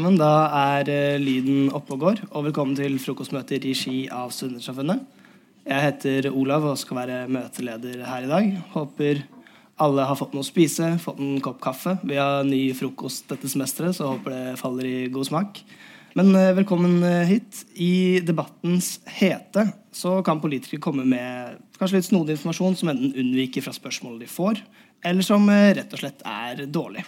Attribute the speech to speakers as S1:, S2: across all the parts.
S1: sammen. Da er eh, lyden oppe og går. Og velkommen til frokostmøte i regi av Studentersamfunnet. Jeg heter Olav og skal være møteleder her i dag. Håper alle har fått noe å spise, fått en kopp kaffe. Vi har ny frokost dette semesteret, så håper det faller i god smak. Men eh, velkommen eh, hit. I debattens hete så kan politikere komme med kanskje litt snodig informasjon som enten unnviker fra spørsmålet de får, eller som rett og slett er dårlig.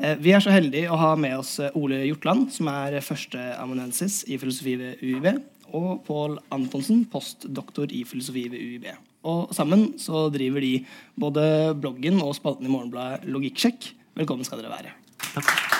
S1: Eh, vi er så heldige å ha med oss eh, Ole Hjortland, som er førsteamanuensis i filosofi ved UiB, og Pål Antonsen, postdoktor i filosofi ved UiB. Og sammen så driver de både bloggen og spalten i Morgenbladet Logikksjekk. Velkommen skal dere være. Takk.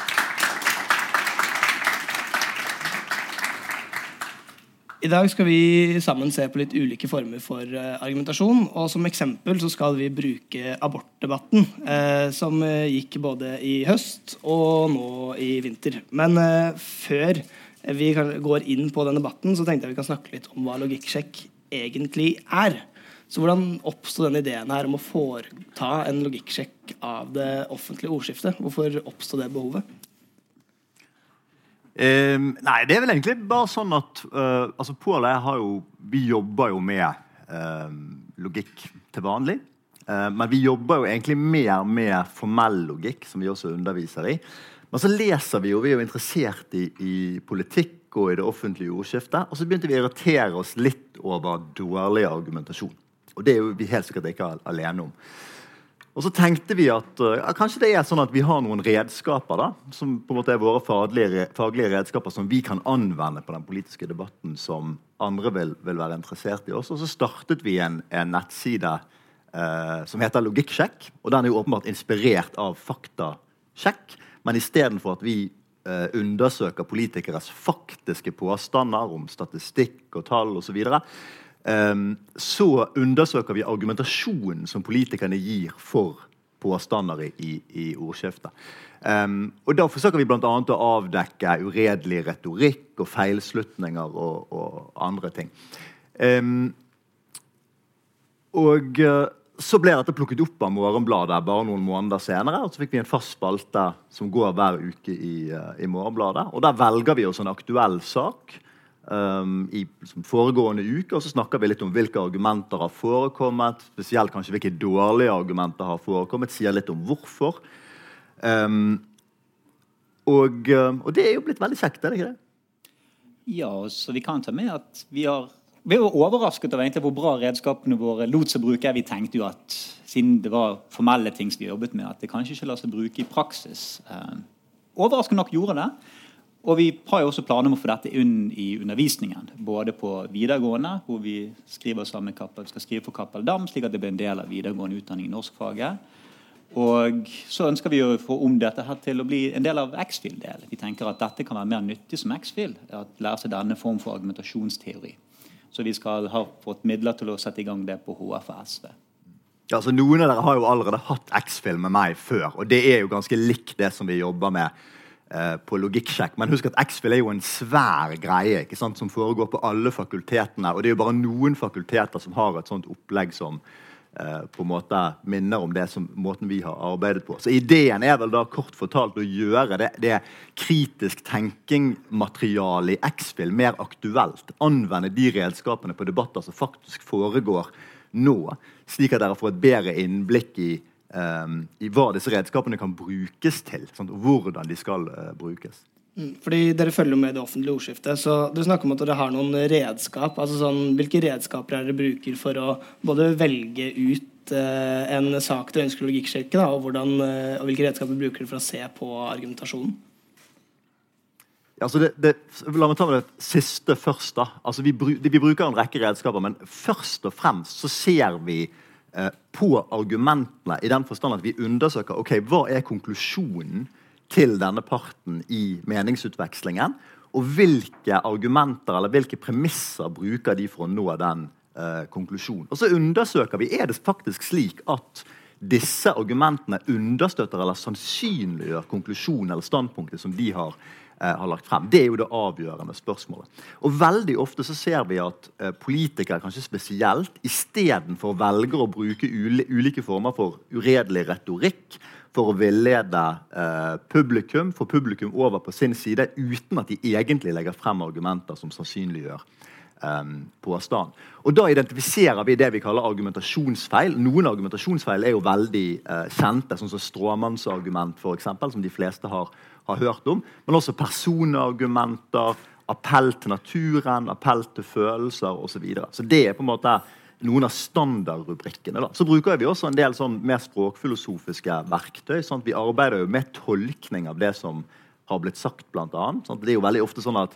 S1: I dag skal vi sammen se på litt ulike former for uh, argumentasjon. Og som eksempel så skal vi bruke abortdebatten, eh, som uh, gikk både i høst og nå i vinter. Men før vi går inn på den debatten, så tenkte jeg vi kan snakke litt om hva logikksjekk egentlig er. Så hvordan oppsto den ideen her om å foreta en logikksjekk av det offentlige ordskiftet? Hvorfor oppsto det behovet?
S2: Um, nei, det er vel egentlig bare sånn at uh, altså Pål og jeg har jo Vi jobber jo med uh, logikk til vanlig. Uh, men vi jobber jo egentlig mer med formell logikk, som vi også underviser i. Men så leser vi jo, vi er jo interessert i, i politikk og i det offentlige ordskiftet. Og så begynte vi å irritere oss litt over dårlig argumentasjon. Og det er jo vi helt sikkert ikke alene om. Og så tenkte vi at ja, kanskje det er sånn at vi har noen redskaper da, som på en måte er våre faglige, faglige redskaper som vi kan anvende på den politiske debatten som andre vil, vil være interessert i oss. Og så startet vi en, en nettside eh, som heter Logikksjekk. Og den er jo åpenbart inspirert av Faktasjekk. Men istedenfor at vi eh, undersøker politikeres faktiske påstander om statistikk og tall osv., så, videre, så undersøker vi argumentasjonen som politikerne gir for påstander i, i ordskiftet. Um, og Da forsøker vi bl.a. å avdekke uredelig retorikk og feilslutninger og, og andre ting. Um, og uh, så ble dette plukket opp av Morgenbladet bare noen måneder senere. og Så fikk vi en fast spalte som går hver uke i, uh, i Morgenbladet. og Der velger vi oss en aktuell sak um, i liksom, foregående uke. Og så snakker vi litt om hvilke argumenter har forekommet. Spesielt kanskje hvilke dårlige argumenter har forekommet. Sier litt om hvorfor. Um, og, og, det er jo blitt veldig kjekt, er det ikke det?
S3: Ja, så vi kan ta med at vi har vi var overrasket over hvor bra redskapene våre lot seg bruke. Vi tenkte jo at siden det var formelle ting som vi jobbet med, at det kanskje ikke lar seg bruke i praksis. Eh, overraskende nok gjorde det. Og vi har jo også planer om å få dette inn i undervisningen. Både på videregående, hvor vi skriver sammen Kappel, skal skrive for Kappel Dam, slik at det blir en del av videregående utdanning i norskfaget. Og så ønsker vi å få om dette her til å bli en del av X-FIL-delen. Vi tenker at dette kan være mer nyttig som X-FIL. At lære seg denne form for argumentasjonsteori. Så vi skal ha fått midler til å sette i gang det på HF og SV.
S2: Ja, så Noen av dere har jo allerede hatt X-FIL med meg før, og det er jo ganske likt det som vi jobber med Eh, på logikksjekk. Men husk at X-FIL er jo en svær greie ikke sant, som foregår på alle fakultetene. Og det er jo bare noen fakulteter som har et sånt opplegg som eh, på en måte minner om det som måten vi har arbeidet på. Så ideen er vel da kort fortalt å gjøre det, det kritisk tenking-materialet i X-FIL mer aktuelt. Anvende de redskapene på debatter som faktisk foregår nå, slik at dere får et bedre innblikk i um, i hva disse redskapene kan brukes til. Sant? og hvordan de skal uh, brukes.
S1: Mm, fordi Dere følger med i det offentlige ordskiftet. så Dere snakker om at dere har noen redskap. altså sånn, Hvilke redskaper er dere bruker for å både velge ut uh, en sak dere ønsker å logikksjekke, og, hvordan, uh, og hvilke redskaper bruker dere for å se på argumentasjonen?
S2: Ja, altså det, det, la meg ta med det siste først. da. Altså vi, vi, bruker en rekke redskaper, men først og fremst så ser vi på argumentene, i den forstand at vi undersøker ok, hva er konklusjonen til denne parten i meningsutvekslingen. Og hvilke argumenter eller hvilke premisser bruker de for å nå den eh, konklusjonen. Og så undersøker vi er det faktisk slik at disse argumentene understøtter eller sannsynliggjør konklusjonen eller standpunktet som de har eh, har lagt frem. Det er jo det avgjørende spørsmålet. Og veldig ofte så ser vi at eh, politikere, kanskje spesielt, istedenfor velger å bruke ulike former for uredelig retorikk for å villede eh, publikum, få publikum over på sin side, uten at de egentlig legger frem argumenter som sannsynliggjør um, påstand. Og Da identifiserer vi det vi kaller argumentasjonsfeil. Noen argumentasjonsfeil er jo veldig uh, kjente, sånn som stråmannsargument, eksempel, som de fleste har, har hørt om. Men også personargumenter, appell til naturen, appell til følelser osv. Så, videre. så det er på en måte noen av standardrubrikkene. Da. Så bruker vi også en del sånn mer språkfilosofiske verktøy. Sånn vi arbeider jo med tolkning av det som har blitt sagt, blant annet. Sånn det er jo veldig ofte sånn at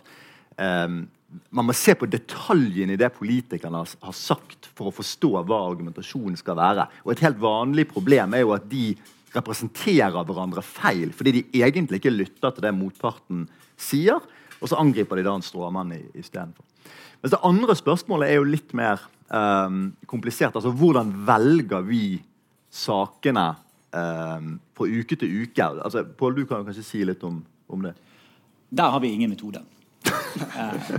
S2: um, man må se på detaljene i det politikerne har sagt, for å forstå hva argumentasjonen skal være. Og Et helt vanlig problem er jo at de representerer hverandre feil fordi de egentlig ikke lytter til det motparten sier, og så angriper de da en stråmann istedenfor. Mens det andre spørsmålet er jo litt mer um, komplisert. Altså hvordan velger vi sakene um, fra uke til uke? Altså, Pål, du kan kanskje si litt om, om det?
S3: Der har vi ingen metode. Uh,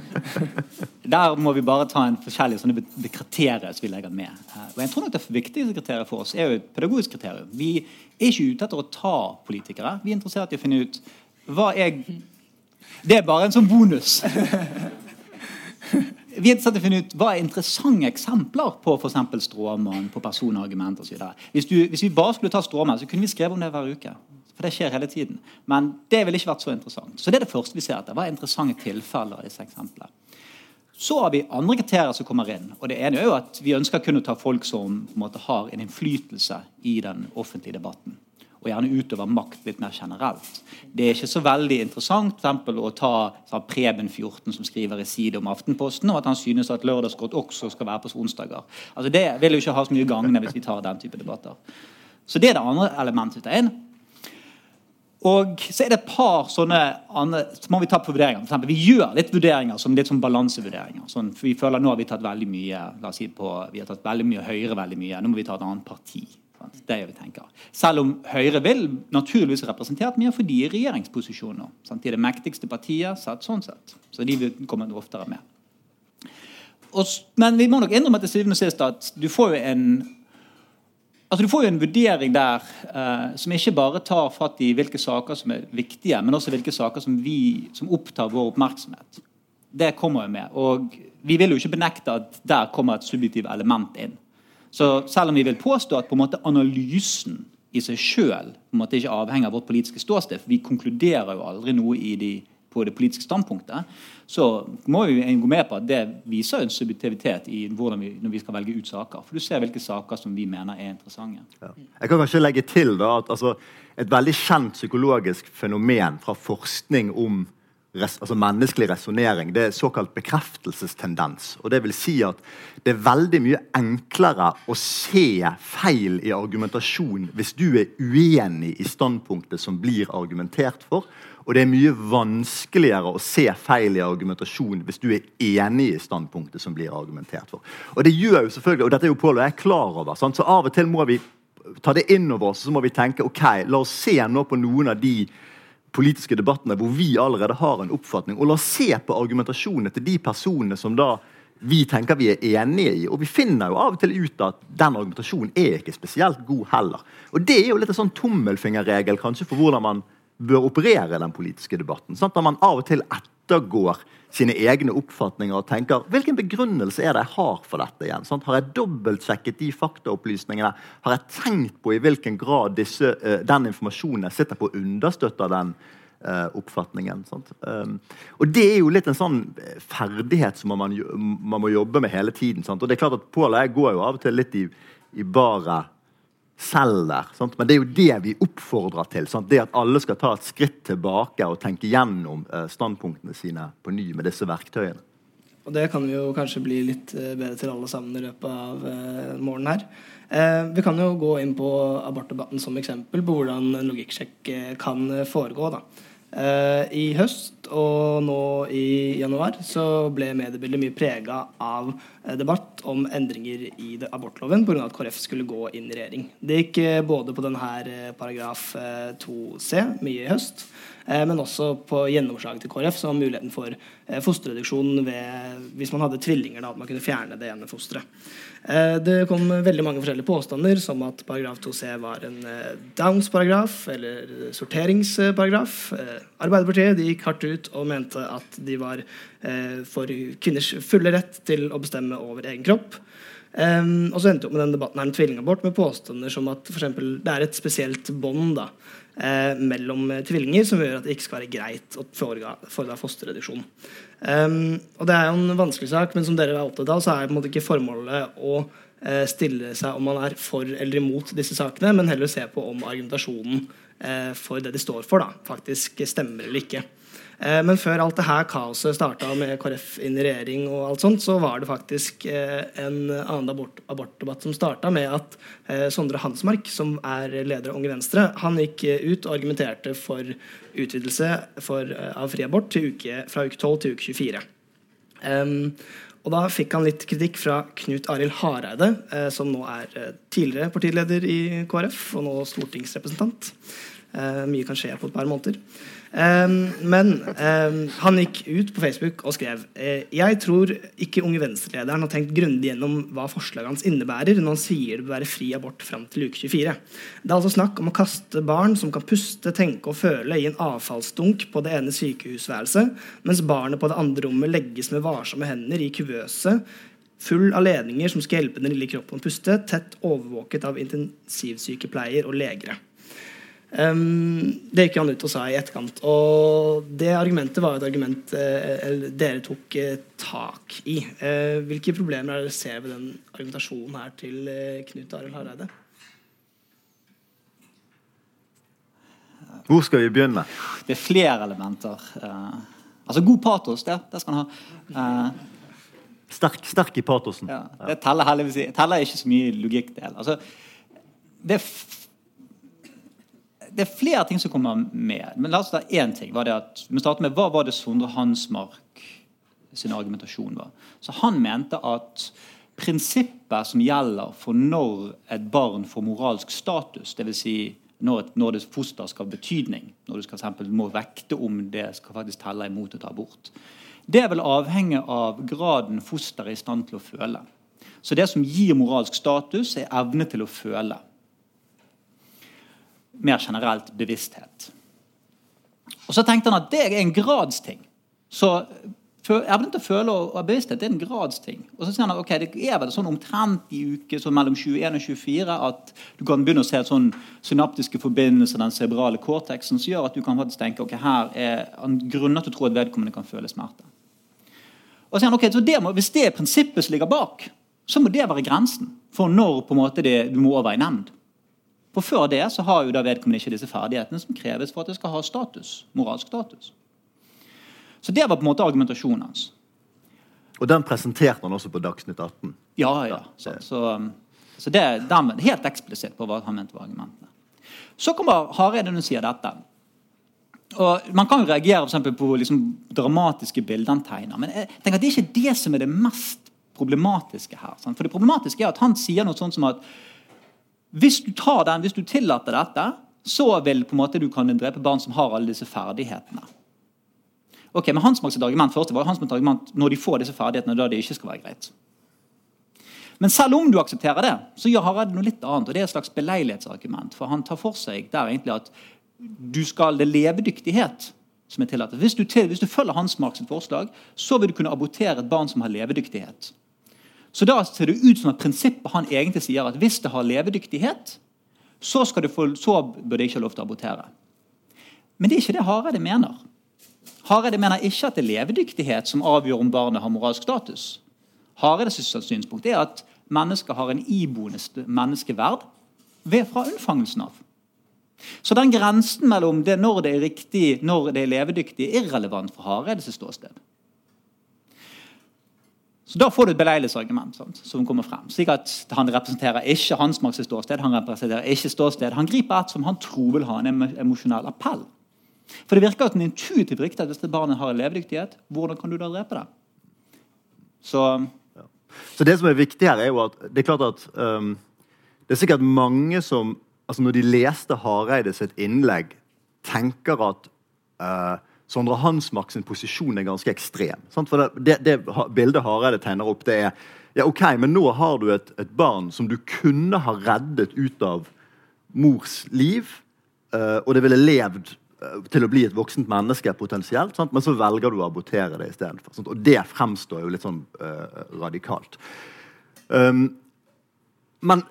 S3: der må vi bare ta en forskjellige sånne kriterier som vi legger med. Uh, og jeg tror nok Det viktigste kriteriet for oss er jo et pedagogisk kriterium. Vi er ikke ute etter å ta politikere. Vi er interessert i å finne ut hva er Det er bare en sånn bonus. vi er interessert i å finne ut hva er interessante eksempler på for stråmann, på personargument osv. Hvis, hvis vi bare skulle ta stråmann, så kunne vi skrevet om det hver uke. For det skjer hele tiden. Men det ville ikke vært så interessant. Så det er det første vi ser etter. Hva er interessante tilfeller i disse eksemplene? Så har vi andre kriterier som kommer inn. og det ene er jo at Vi ønsker å ta folk som en måte, har en innflytelse i den offentlige debatten og gjerne utover makt litt mer generelt. Det er ikke så veldig interessant for å ta sånn, Preben 14, som skriver i side om Aftenposten, og at han synes at lørdagsgodt også skal være på onsdager. Altså, det vil jo ikke ha så mye gagne hvis vi tar den type debatter. Så det er det andre elementet. inn. Og så er det et par sånne andre, så må vi ta på vurderinger. For eksempel, vi gjør litt vurderinger som litt sånn balansevurderinger. Sånn, for vi føler nå har vi tatt veldig mye la oss si på, vi har tatt veldig mye Høyre veldig mye. Nå må vi ta et annet parti. Det er vi tenker. Selv om Høyre vil naturligvis representert mye, for de er i regjeringsposisjoner. Sant? De er det mektigste partiet sett sånn sett. Så de vil komme oftere med. Og, men vi må nok innrømme til syvende og sist at du får jo en altså du får jo en vurdering der eh, som ikke bare tar fatt i hvilke saker som er viktige, men også hvilke saker som, vi, som opptar vår oppmerksomhet. Det kommer jo med. Og vi vil jo ikke benekte at der kommer et subjektivt element inn. Så selv om vi vil påstå at på en måte analysen i seg sjøl ikke avhenger av vårt politiske ståsted, for vi konkluderer jo aldri noe i de, på det politiske standpunktet, så må vi gå med på at det viser en subjektivitet i hvordan vi, når vi skal velge ut saker. For du ser hvilke saker som vi mener er interessante. Ja.
S2: Jeg kan kanskje legge til da, at altså, Et veldig kjent psykologisk fenomen fra forskning om res, altså menneskelig resonnering, det er såkalt bekreftelsestendens. Og det vil si at det er veldig mye enklere å se feil i argumentasjon hvis du er uenig i standpunktet som blir argumentert for. Og det er mye vanskeligere å se feil i argumentasjon hvis du er enig i standpunktet som blir argumentert for. Og det gjør jo selvfølgelig, og dette er jo Pål og jeg klar over, sant? så av og til må vi ta det inn over oss så må vi tenke ok, la oss se nå på noen av de politiske debattene hvor vi allerede har en oppfatning, og la oss se på argumentasjonene til de personene som da vi tenker vi er enige i. Og vi finner jo av og til ut at den argumentasjonen er ikke spesielt god heller. Og det er jo litt en sånn tommelfingerregel kanskje for hvordan man bør operere den politiske debatten. Sant? Når man av og til ettergår sine egne oppfatninger og tenker hvilken begrunnelse er det jeg har for dette igjen? Sant? Har jeg dobbeltsjekket de faktaopplysningene? Har jeg tenkt på i hvilken grad disse, uh, den informasjonen jeg sitter på, understøtter den uh, oppfatningen? Um, og Det er jo litt en sånn eh, ferdighet som man, man må jobbe med hele tiden. Sant? Og det er klart at Pål og jeg går jo av og til litt i, i baret selv der. Sant? Men det er jo det vi oppfordrer til. Sant? Det at alle skal ta et skritt tilbake og tenke gjennom eh, standpunktene sine på ny med disse verktøyene.
S1: Og det kan vi jo kanskje bli litt eh, bedre til alle sammen i løpet av eh, morgenen her. Eh, vi kan jo gå inn på abortdebatten som eksempel på hvordan logikksjekk eh, kan foregå. da. Eh, I høst og nå i januar så ble mediebildet mye prega av eh, debatt om endringer i abortloven pga. at KrF skulle gå inn i regjering. Det gikk eh, både på denne paragraf 2c mye i høst, men også på gjennomslaget til KrF, som muligheten for eh, fosterreduksjon ved, hvis man hadde tvillinger, da, at man kunne fjerne det ene fosteret. Eh, det kom veldig mange forskjellige påstander, som at paragraf 2c var en Downs-paragraf eller sorteringsparagraf. Arbeiderpartiet de gikk hardt ut og mente at de var for kvinners fulle rett til å bestemme over egen kropp. Um, og så endte vi opp med den debatten her om tvillingabort med påstander som at for eksempel, det er et spesielt bånd eh, mellom tvillinger som gjør at det ikke skal være greit å foreta fosterreduksjon. Um, og Det er jo en vanskelig sak, men som dere er opptatt av, så er på en måte ikke formålet å eh, stille seg om man er for eller imot disse sakene, men heller se på om argumentasjonen eh, for det de står for, da, faktisk stemmer eller ikke. Eh, men før alt det her kaoset starta med KrF inn i regjering, og alt sånt, så var det faktisk eh, en annen abort, abortdebatt som starta med at eh, Sondre Hansmark, som er leder av Unge Venstre, han gikk ut og argumenterte for utvidelse for, av fri abort uke, fra uke 12 til uke 24. Um, og da fikk han litt kritikk fra Knut Arild Hareide, som nå er tidligere partileder i KrF og nå stortingsrepresentant. Mye kan skje på et par måneder. Men han gikk ut på Facebook og skrev uh, Jeg tror ikke Unge Venstre-lederen har tenkt grundig gjennom hva forslaget hans innebærer når han sier det bør være fri abort fram til uke 24. Det er altså snakk om å kaste barn som kan puste, tenke og føle, i en avfallsdunk på det ene sykehusværelset, mens barnet på det andre rommet legges med varsomme hender i kuvøse full av ledninger som skal hjelpe den lille kroppen å puste, tett overvåket av intensivsykepleier og legere. Um, det gikk han ut og sa i etterkant. Og det argumentet var et argument uh, dere tok uh, tak i. Uh, hvilke problemer er det dere ser ved den argumentasjonen her til Knut Arild Hareide?
S2: Hvor skal vi begynne?
S3: Det er flere elementer. altså god patos, det, det skal han ha.
S2: sterk, sterk, i patosen.
S3: Ja, det teller heldigvis teller ikke så mye logikkdel. Altså, det er det er flere ting som kommer med. Men la oss ta én ting. Var det at, vi starter med Hva var det Sondre Hansmark sin argumentasjon var? Så Han mente at prinsippet som gjelder for når et barn får moralsk status, dvs. Si når, et, når det foster skal ha betydning, når du skal eksempel, må vekte om det skal faktisk telle imot å ta abort, det vil avhenge av graden fosteret er i stand til å føle. Så det som gir moralsk status, er evne til å føle mer generelt bevissthet. Og Så tenkte han at det er en gradsting. Så evnen til å føle og bevissthet det er en gradsting. Og så sier han at okay, det er vel sånn omtrent i uke sånn mellom 21 og 24 at du kan begynne å se sånn synaptiske forbindelser den cerebrale cortexen som gjør at du kan faktisk tenke ok, her er han grunner til å tro at vedkommende kan føle smerte. Og så sier han, ok, det må, Hvis det er prinsippet som ligger bak, så må det være grensen for når på en måte det, du må over i nemnd. For Før det så har jo da vedkommende ikke disse ferdighetene som kreves for at det skal ha status, moralsk status. Så Det var på en måte argumentasjonen hans.
S2: Og den presenterte han også på Dagsnytt 18?
S3: Ja, ja. Så, så, så det er helt eksplisitt på hva han mente var argumentene. Så kommer Hareide og sier dette. Og Man kan jo reagere for på liksom, dramatiske bilder han tegner, men jeg tenker at det er ikke det som er det mest problematiske her. Sant? For det problematiske er at Han sier noe sånt som at hvis du tar den, hvis du tillater dette, så vil på en måte du kan drepe barn som har alle disse ferdighetene. Ok, men Hans sitt argument først, var hans argument når de får disse ferdighetene, da det ikke skal være greit. Men selv om du aksepterer det, så gjør Hareide noe litt annet. og Det er et slags beleilighetsargument. For han tar for seg der egentlig at du skal det levedyktighet som er tillatt. Hvis du, til, hvis du følger Hans Marks forslag, så vil du kunne abortere et barn som har levedyktighet. Så da ser det ut som at prinsippet han egentlig sier at hvis det har levedyktighet, så, få, så bør det ikke ha lov til å abortere. Men det er ikke det Hareide mener. Hareide mener ikke at det er levedyktighet som avgjør om barnet har moralsk status. Hareides synspunkt er at mennesker har en iboende menneskeverd ved fra unnfangelsen av. Så den grensen mellom det når det er riktig, når det er levedyktig, er irrelevant fra Hareides ståsted. Så Da får du et beleidelsesargument som kommer frem. slik at Han representerer ikke hans Marks ståsted, han representerer ikke ståsted. Han griper et som han tror vil ha en emosjonell appell. For Det virker at en intuitivt riktig at hvis det barnet har levedyktighet, hvordan kan du da drepe det? Så,
S2: ja. Så det som er viktig her, er jo at det er klart at um, det er sikkert mange som altså når de leste Hareide sitt innlegg, tenker at uh, Sondre Hansmark sin posisjon er ganske ekstrem. Sant? For det, det, det bildet Hareide tegner opp, det er ja, ok, men nå har du et, et, barn som du kunne ha reddet ut av mors liv, uh, og det ville levd uh, til å bli et voksent menneske potensielt, sant? men så velger du å abortere det istedenfor. Og det fremstår jo litt sånn uh, radikalt. Um, men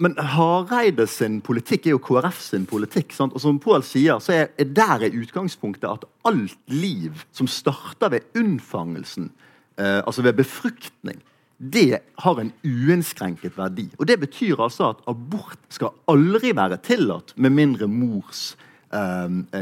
S2: men Hareide sin politikk er jo KrF sin politikk. Sant? Og som Pål sier, så er, er der er utgangspunktet at alt liv som starter ved unnfangelsen, eh, altså ved befruktning, det har en uinnskrenket verdi. Og Det betyr altså at abort skal aldri være tillatt med mindre mors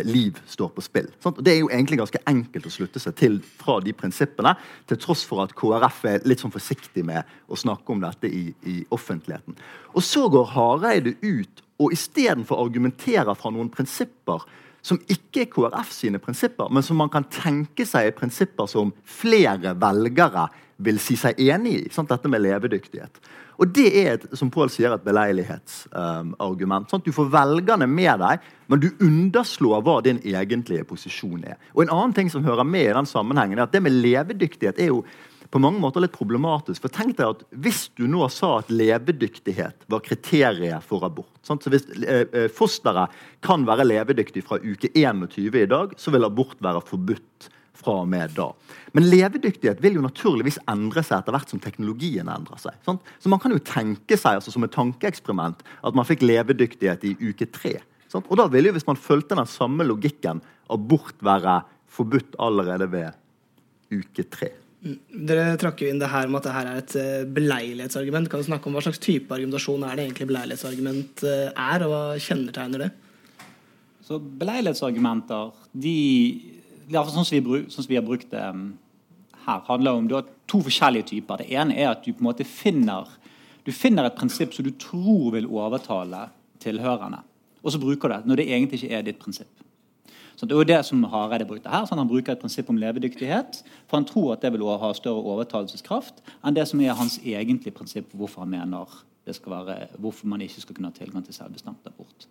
S2: liv står på spill. Sant? Det er jo egentlig ganske enkelt å slutte seg til fra de prinsippene, til tross for at KrF er litt sånn forsiktig med å snakke om dette i, i offentligheten. Og så går Hareide ut og istedenfor argumenterer fra noen prinsipper som ikke er KrF sine prinsipper, men som man kan tenke seg er prinsipper som flere velgere vil si seg enig i. Sant? Dette med levedyktighet. Og det er et, som Paul sier, et beleilighetsargument. Um, du får velgerne med deg, men du underslår hva din egentlige posisjon er. Og En annen ting som hører med i den sammenhengen er at det med levedyktighet er jo på mange måter litt problematisk. For tenk deg at Hvis du nå sa at levedyktighet var kriteriet for abort sant? så Hvis eh, eh fosteret kan være levedyktig fra uke 21 i dag, så vil abort være forbudt fra og med da. Men levedyktighet vil jo naturligvis endre seg etter hvert som teknologien endrer seg. Sant? Så man kan jo tenke seg altså, som et tankeeksperiment at man fikk levedyktighet i uke tre. Sant? Og da ville jo, hvis man fulgte den samme logikken, abort være forbudt allerede ved uke tre.
S1: Mm. Dere trakk jo inn det her med at det her er et eh, beleilighetsargument. Kan du snakke om Hva slags type argumentasjon er det egentlig beleilighetsargument eh, er, og hva kjennetegner det?
S3: Så Beleilighetsargumenter de sånn som, vi, sånn som vi har brukt det um, her, handler om to forskjellige typer. Det ene er at du på en måte finner, finner et prinsipp som du tror vil overtale tilhørende. Og så bruker du det når det egentlig ikke er ditt prinsipp. Så det er jo det som Hareide brukte her. Sånn han bruker et prinsipp om levedyktighet. For han tror at det vil ha større overtalelseskraft enn det som er hans egentlige prinsipp for hvorfor han mener det skal være, hvorfor man ikke skal kunne ha tilgang til selvbestemt abort.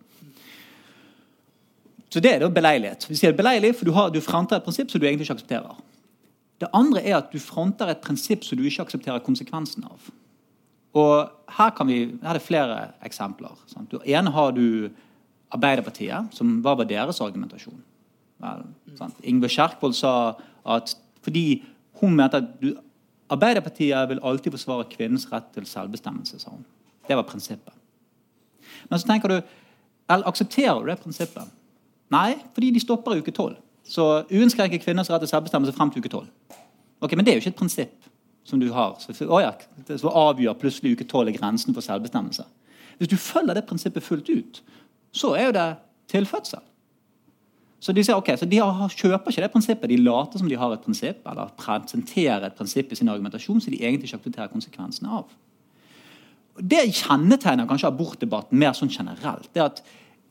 S3: Så det er da beleilighet. Vi sier beleilig, for du, har, du fronter et prinsipp som du egentlig ikke aksepterer. Det andre er at du fronter et prinsipp som du ikke aksepterer konsekvensen av. Og Her, kan vi, her er det flere eksempler. Sant? Du, ene har du Arbeiderpartiet, som hva var deres argumentasjon? Vel, Ingve Kjerkvold sa at fordi hun mente at du, Arbeiderpartiet vil alltid forsvare kvinnens rett til selvbestemmelse. sa hun. Det var prinsippet. Men så tenker du, eller aksepterer du det prinsippet? Nei, fordi de stopper uke 12. Så uinnskrenket kvinners rett til selvbestemmelse frem til uke 12. Ok, Men det er jo ikke et prinsipp som du har. Så, å ja, så avgjør plutselig uke 12 er grensen for selvbestemmelse. Hvis du følger det prinsippet fullt ut, så er jo det tilfødsel. Så de, sier, okay, så de har, kjøper ikke det prinsippet. De later som de har et prinsipp, eller presenterer et prinsipp i sin argumentasjon som de egentlig ikke aksepterer konsekvensene av. Det kjennetegner kanskje abortdebatten mer sånn generelt. det at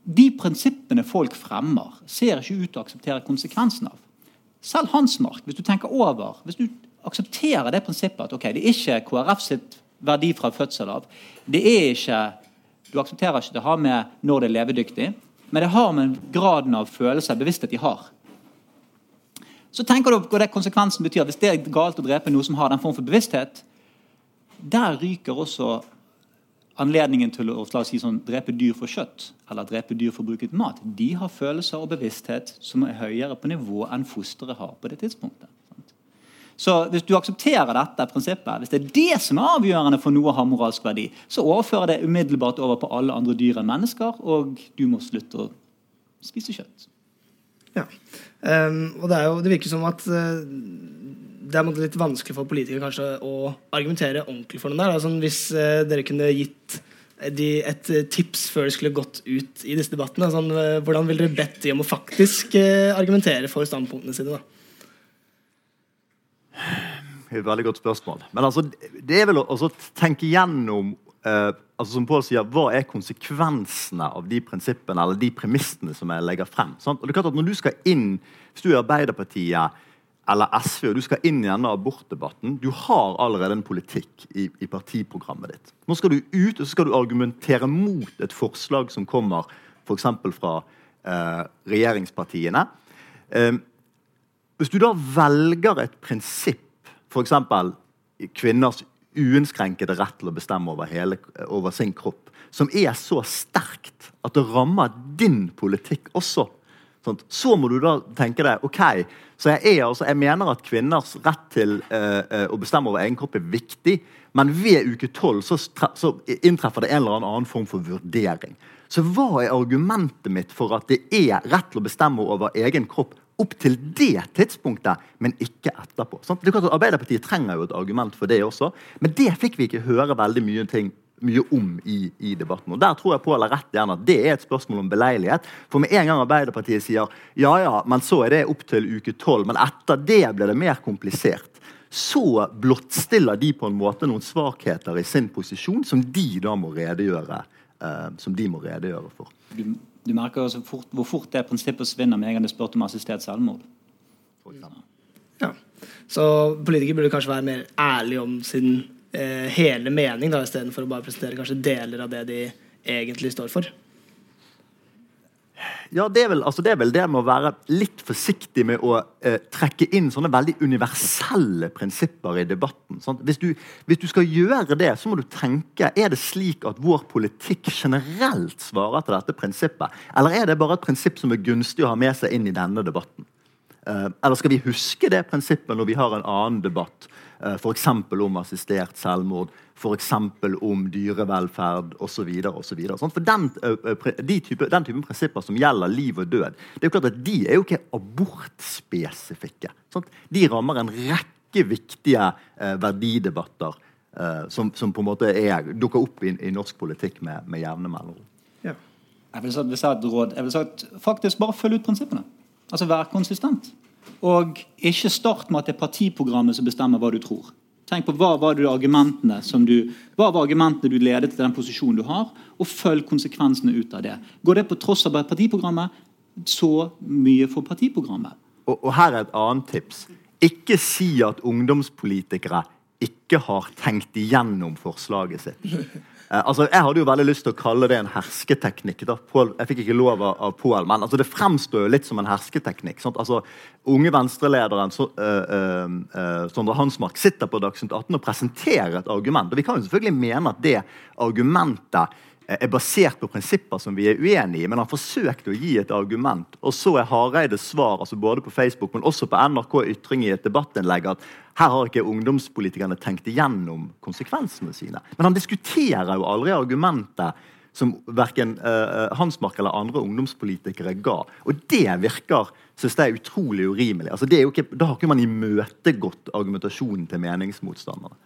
S3: de prinsippene folk fremmer, ser ikke ut til å akseptere konsekvensen av. Selv Hansmark, hvis du tenker over, hvis du aksepterer det prinsippet at okay, det er ikke KrF sitt verdi fra fødsel av det er ikke, Du aksepterer ikke det har med når det er levedyktig, men det har med graden av følelse og bevissthet de har. Så tenker du på det konsekvensen betyr. Hvis det er galt å drepe noe som har den form for bevissthet, der ryker også anledningen til å si sånn, drepe dyr for kjøtt eller drepe dyr for bruket mat, de har følelser og bevissthet som er høyere på nivå enn fosteret har på det tidspunktet. Så Hvis du aksepterer dette prinsippet, hvis det er det som er avgjørende for noe å ha moralsk verdi, så overfører det umiddelbart over på alle andre dyr enn mennesker, og du må slutte å spise kjøtt.
S1: Ja, um, og det, jo, det, virker som at uh, det er litt vanskelig for politikere kanskje å argumentere ordentlig for noe der. Altså, hvis eh, dere kunne gitt de, et uh, tips før de skulle gått ut i disse debattene, uh, hvordan ville dere bedt de om å faktisk argumentere for standpunktene sine? da?
S2: Et veldig godt spørsmål. Men altså, det er vel å altså, tenke gjennom altså som Paul sier, Hva er konsekvensene av de prinsippene eller de premissene som jeg legger frem? Sant? Og det er klart at Når du skal inn, hvis du er Arbeiderpartiet eller SV, og du skal inn i denne abortdebatten Du har allerede en politikk i, i, partiprogrammet ditt. Nå skal du ut og så skal du argumentere mot et forslag som kommer f.eks. fra eh, regjeringspartiene. Eh, hvis du da velger et prinsipp, f.eks. kvinners uinnskrenkede rett til å bestemme over, hele, over sin kropp, som er så sterkt at det rammer din politikk også, sånn, så må du da tenke deg ok, så jeg, er, altså, jeg mener at kvinners rett til uh, å bestemme over egen kropp er viktig, men ved uke tolv så, så, inntreffer det en eller annen form for vurdering. Så hva er argumentet mitt for at det er rett til å bestemme over egen kropp opp til det tidspunktet, men ikke etterpå. Sant? Er Arbeiderpartiet trenger jo et argument for det også, men det fikk vi ikke høre veldig mye, ting, mye om i, i, debatten. Og Der tror jeg Pål har rett gjerne at det er et spørsmål om beleilighet. For med en gang Arbeiderpartiet sier ja, ja, men så er det opp til uke tolv, men etter det blir det mer komplisert, så blottstiller de på en måte noen svakheter i sin posisjon som de da må redegjøre, eh, som de må redegjøre for.
S3: Du merker også fort, hvor fort det prinsippet svinner med en gang du spurt om assistert selvmord.
S1: Ja. Så politikere burde kanskje være mer ærlige om sin eh, hele mening, da, istedenfor å bare presentere kanskje deler av det de egentlig står for.
S2: Ja, det er, vel, altså det er vel det med å være litt forsiktig med å eh, trekke inn sånne veldig universelle prinsipper i debatten. Hvis du, hvis, du, skal gjøre det, så må du tenke er det slik at vår politikk generelt svarer til dette prinsippet, eller er det bare et prinsipp som er gunstig å ha med seg inn i denne debatten? Eh, eller skal vi huske det prinsippet når vi har en annen debatt, f.eks. om assistert selvmord? f.eks. om dyrevelferd osv. For den, de type, den typen prinsipper som gjelder liv og død, det er jo klart at de er jo ikke abortspesifikke. Sant? De rammer en rekke viktige eh, verdidebatter eh, som, som, på en måte er, dukker opp i, i norsk politikk med, med jevne mellomrom.
S3: Jeg vil si et råd. Jeg vil si faktisk bare følg ut prinsippene. Altså Vær konsistent. Og ikke start med at det er partiprogrammet som bestemmer hva du tror. Tenk på hva var, argumentene du, hva var argumentene du ledet til den posisjonen du har, og følg konsekvensene ut av det. Går det på tross av partiprogrammet, så mye for partiprogrammet.
S2: Og, og her er et annet tips. Ikke si at ungdomspolitikere ikke har tenkt igjennom forslaget sitt. Eh, altså, Jeg hadde jo veldig lyst til å kalle det en hersketeknikk. da. Paul, jeg fikk ikke lov av, Paul, men altså, det fremstår jo litt som en hersketeknikk. Sant? Altså, Unge venstrelederen uh, uh, Sondre Hansmark sitter på Dagsnytt 18 og presenterer et argument. og Vi kan jo selvfølgelig mene at det argumentet er basert på prinsipper som vi er uenig i, men han forsøkte å gi et argument. Og så er Hareides svar altså både på Facebook, men også på NRK Ytring i et debattinnlegg at her har ikke ungdomspolitikerne tenkt igjennom konsekvensene sine. Men han diskuterer jo aldri argumentet som verken uh, Hansmark eller andre ungdomspolitikere ga. Og det virker synes jeg, utrolig urimelig. Altså, ikke, da har ikke man imøtegått argumentasjonen til meningsmotstanderne.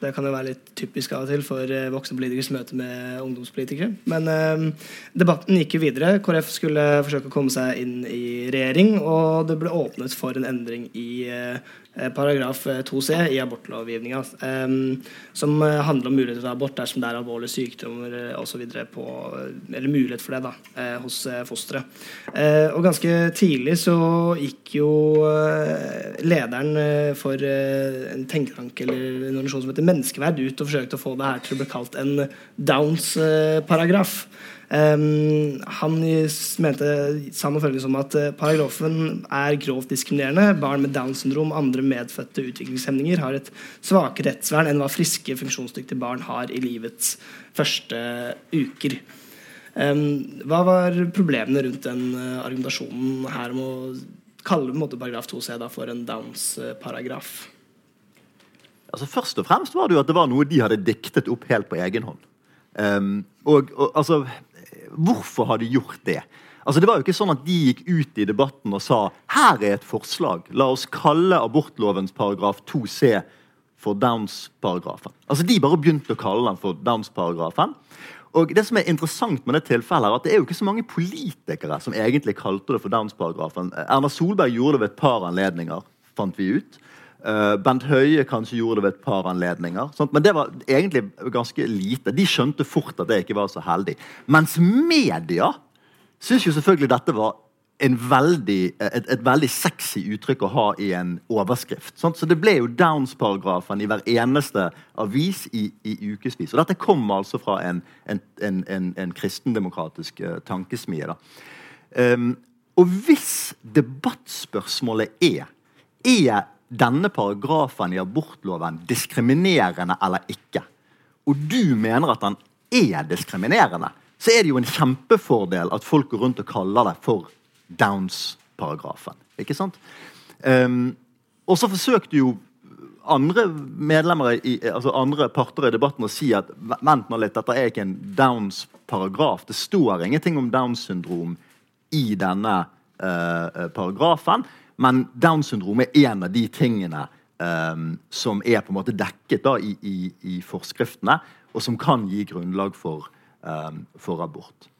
S1: Det kan jo være litt typisk av og til for eh, voksne politikers møte med ungdomspolitikere. Men eh, debatten gikk jo videre. KrF skulle forsøke å komme seg inn i regjering, og det ble åpnet for en endring i eh, paragraf 2c eh, i abortlovgivninga, som eh, handler om mulighet til abort dersom det er alvorlige sykdommer osv. Eller mulighet for det da, hos fosteret. Og ganske tidlig så gikk jo lederen for en tenketank eller en organisasjon som heter Menneskeverd, ut og forsøkte å få det her til å bli kalt en Downs-paragraf. Um, han mente sa noe følgende som at uh, paragrafen er grovt diskriminerende. Barn med Downs syndrom andre medfødte utviklingshemninger har et svakere rettsvern enn hva friske, funksjonsdyktige barn har i livets første uker. Um, hva var problemene rundt den uh, argumentasjonen her om å kalle måte, paragraf 2c da, for en Downs-paragraf?
S2: Altså Først og fremst var det jo at det var noe de hadde diktet opp helt på egen hånd. Um, og, og altså Hvorfor har de gjort det? Altså, det var jo ikke sånn at De gikk ut i debatten og sa her er et forslag. La oss kalle abortlovens paragraf 2c for Downs-paragrafen. Altså, De bare begynte å kalle den for Downs-paragrafen. Og det som er interessant med det tilfellet er at det er jo ikke så mange politikere som egentlig kalte det for Downs-paragrafen. Erna Solberg gjorde det ved et par anledninger, fant vi ut. Uh, Bent Høie kanskje gjorde det ved et par anledninger. Sant? Men det var egentlig ganske lite. De skjønte fort at det ikke var så heldig. Mens media syns jo selvfølgelig dette var veldig, et, et, veldig sexy uttrykk å ha i en overskrift. Sant? Så det ble jo Downs-paragrafen i hver eneste avis i, i ukevis. Og dette kom altså fra en, en, en, en kristendemokratisk uh, tankesmie. Um, Og hvis debattspørsmålet er er denne paragrafen i abortloven diskriminerende eller ikke, og du mener at den er diskriminerende, så er det jo en kjempefordel at folk går rundt og kaller det for Downs-paragrafen. Ikke sant? Um, og så forsøkte jo andre medlemmer i, altså andre parter i debatten å si at vent nå litt, dette er ikke en Downs-paragraf. Det står ingenting om Downs syndrom i denne uh, paragrafen. Men Downs syndrom er en av de tingene um, som er på en måte dekket da, i, i, i, forskriftene, og som kan gi grunnlag for, um, for abort.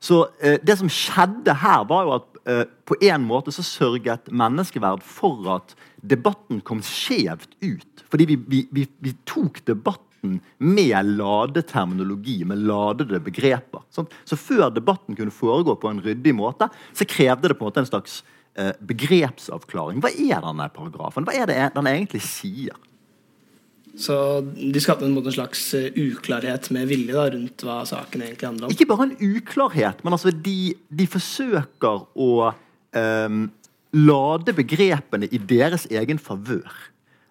S2: Så uh, Det som skjedde her, var jo at uh, på en måte så sørget menneskeverd for at debatten kom skjevt ut. Fordi vi, vi, vi, vi tok debatten med ladeterminologi, med ladede begreper. Sant? Så før debatten kunne foregå på en ryddig måte, så krevde det på en måte en slags begrepsavklaring. Hva er denne paragrafen? Hva er det den egentlig sier?
S1: Så de skapte en, en slags eh, uklarhet med vilje da, rundt hva saken egentlig handler om?
S2: Ikke bare en uklarhet, men altså de, de forsøker å um, lade begrepene i deres egen favør.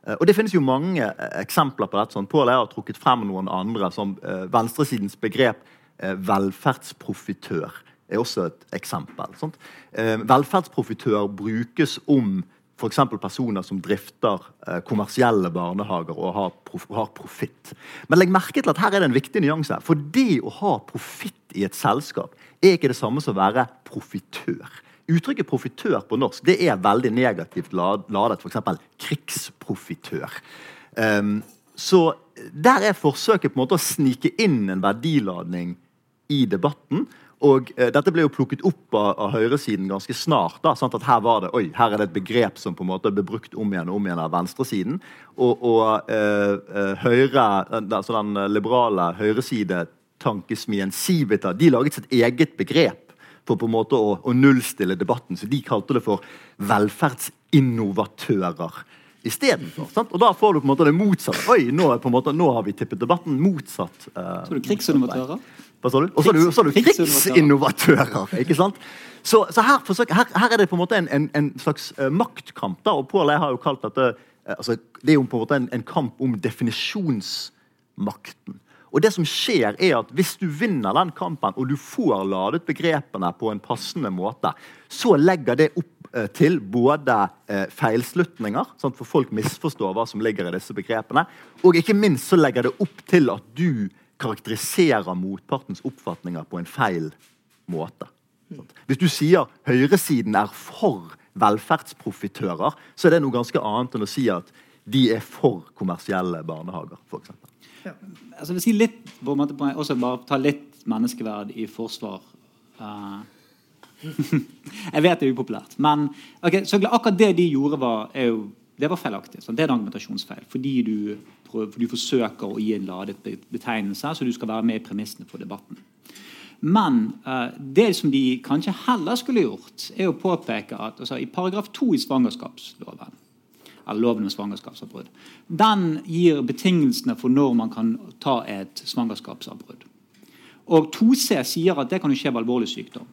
S2: Eh, og Det finnes jo mange eh, eksempler på dette. Sånn. Pål har trukket frem noen andre, som venstresidens begrep velferdsprofitør er også et eksempel. Uh, velferdsprofitør brukes om f.eks. personer som drifter kommersielle barnehager og har, prof har profitt. Men legg merke til at her er det en viktig nyanse. For det å ha profitt i et selskap er ikke det samme som å være profitør. Uttrykket profitør på norsk det er veldig negativt ladet. F.eks. krigsprofitør. Um, så der er forsøket på en måte å snike inn en verdiladning i debatten. Og eh, Dette ble jo plukket opp av, av høyresiden ganske snart. da, sånn at Her var det, oi, her er det et begrep som på en måte ble brukt om igjen og om igjen av venstresiden. Og, og uh, uh, høyre, altså den liberale høyresidetankesmien Civita de laget sitt eget begrep for på en måte å, å nullstille debatten. Så de kalte det for velferdsinnovatører istedenfor. Og da får du på en måte det motsatte. Oi, nå, måte, nå har vi tippet debatten motsatt.
S3: Uh, så du krigsinnovatører?
S2: Hva sa du? Og så har du, krigsinnovatører. ikke sant? Så, så her, forsøker, her, her, er det på en måte en, en, en slags uh, maktkamp. da, og Pål har jo kalt dette uh, altså, Det er jo på en måte en, en kamp om definisjonsmakten. Og det som skjer er at Hvis du vinner den kampen, og du får ladet begrepene på en passende måte, så legger det opp eh, til både eh, feilslutninger, sånn for folk misforstår hva som ligger i disse begrepene, og ikke minst så legger det opp til at du karakteriserer motpartens oppfatninger på en feil måte. Hvis du sier høyresiden er for velferdsprofitører, så er det noe ganske annet enn å si at de er for kommersielle barnehager. For eksempel.
S3: Ja. Altså, jeg vil si litt, på en måte, på, også bare ta litt menneskeverd i forsvar. Uh, jeg vet det er upopulært. Men okay, så akkurat det de gjorde, var, jo, det var feilaktig. Sant? Det er en argumentasjonsfeil. Fordi du, prøver, du, forsøker å gi en ladet betegnelse, så du skal være med i premissene for debatten. Men uh, det som de kanskje heller skulle gjort, er å påpeke at altså, i paragraf 2 i svangerskapsloven eller loven om svangerskapsavbrudd. Den gir betingelsene for når man kan ta et svangerskapsavbrudd. Og 2C sier at det kan skje ved alvorlig sykdom.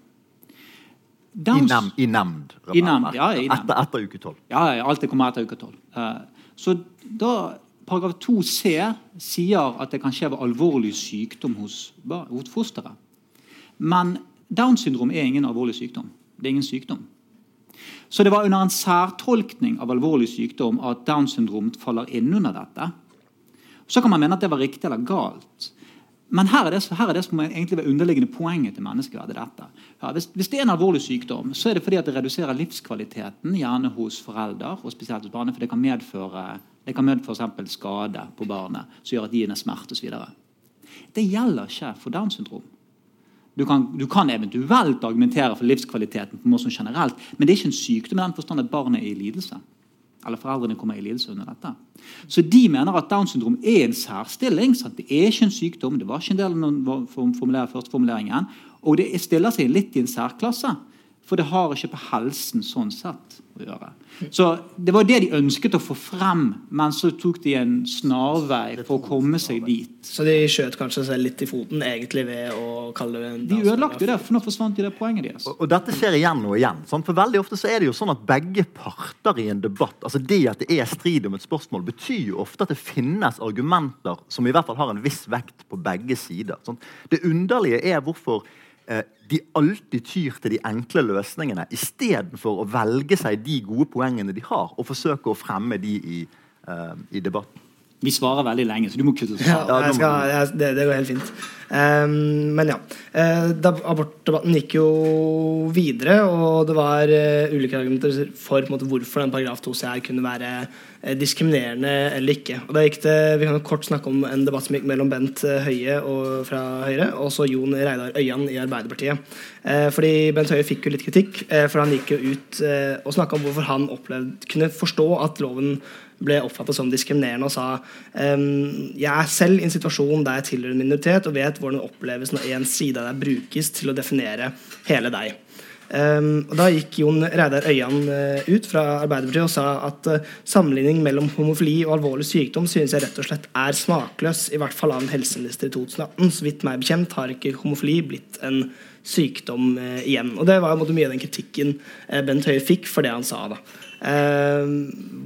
S2: Den, I nemnd?
S3: I nemnd, ja.
S2: Etter, etter uke 12?
S3: Ja, alt det kommer etter uke 12. Uh, så da Paragraf 2c sier at det kan skje ved alvorlig sykdom hos, hos fosteret. Men Downs syndrom er ingen alvorlig sykdom. Det er ingen sykdom. Så det var under en særtolkning av alvorlig sykdom at Downs syndrom faller inn under dette. Så kan man mene at det var riktig eller galt. Men her er det, her er det som egentlig var underliggende poenget til menneskeverdet. dette. Ja, hvis, hvis, det er en alvorlig sykdom, så er det fordi at det reduserer livskvaliteten, gjerne hos forelder, og spesielt hos barnet, for det kan medføre, det kan medføre skade på barnet som gjør at de er smerte osv. Det gjelder ikke for Downs syndrom. Du kan, du kan, eventuelt argumentere for livskvaliteten på noe som generelt, men det er ikke en sykdom i den forstand at barnet er i lidelse. Eller foreldrene kommer i lidelse under dette. Så de mener at Downs syndrom er en særstilling. Sant? Det er ikke en sykdom. Det var ikke en del av første formuleringen, Og det stiller seg litt i en særklasse. For det har ikke på helsen sånn sett å gjøre. Så Det var det de ønsket å få frem, men så tok de en snarvei for å komme seg dit.
S1: Så de skjøt kanskje seg litt i foten egentlig ved å kalle det en
S3: De ødelagte det, for nå forsvant de det poenget deres.
S2: Og, og dette skjer igjen og igjen. Sant? For veldig ofte så er det jo sånn at begge parter i en debatt altså Det at det er strid om et spørsmål, betyr jo ofte at det finnes argumenter som i hvert fall har en viss vekt på begge sider. Sant? Det underlige er hvorfor de alltid tyr til de enkle løsningene istedenfor å velge seg de gode poengene de har, og forsøke å fremme de i, uh, i debatten.
S3: Vi svarer veldig lenge, så du må kutte oss
S1: ja, jeg skal, jeg, det, det, går helt fint. Um, men ja. Da, abortdebatten gikk jo videre, og det var uh, ulike argumenter for måte, hvorfor den paragraf 2c kunne være uh, diskriminerende eller ikke. Og da gikk det, Vi kan jo kort snakke om en debatt som gikk mellom Bent Høie og, fra Høyre og så Jon Reidar Øyan i Arbeiderpartiet. fordi Bent Høie fikk jo litt kritikk, for han gikk jo ut og snakka om hvorfor han opplevde, kunne forstå at loven ble oppfatta som diskriminerende og sa um, jeg er selv i en situasjon der jeg tilhører en minoritet og vet hvordan det oppleves når en side av deg brukes til å definere hele deg. Um, og Da gikk Jon Reidar Øyan uh, ut fra Arbeiderpartiet og sa at uh, sammenligning mellom homofili og alvorlig sykdom synes jeg rett og slett er smakløs, i hvert fall av en helseminister i 2018. Så vidt meg bekjent har ikke homofili blitt en sykdom uh, igjen. Og Det var mye av den kritikken Bent Høie fikk for det han sa. da. Eh,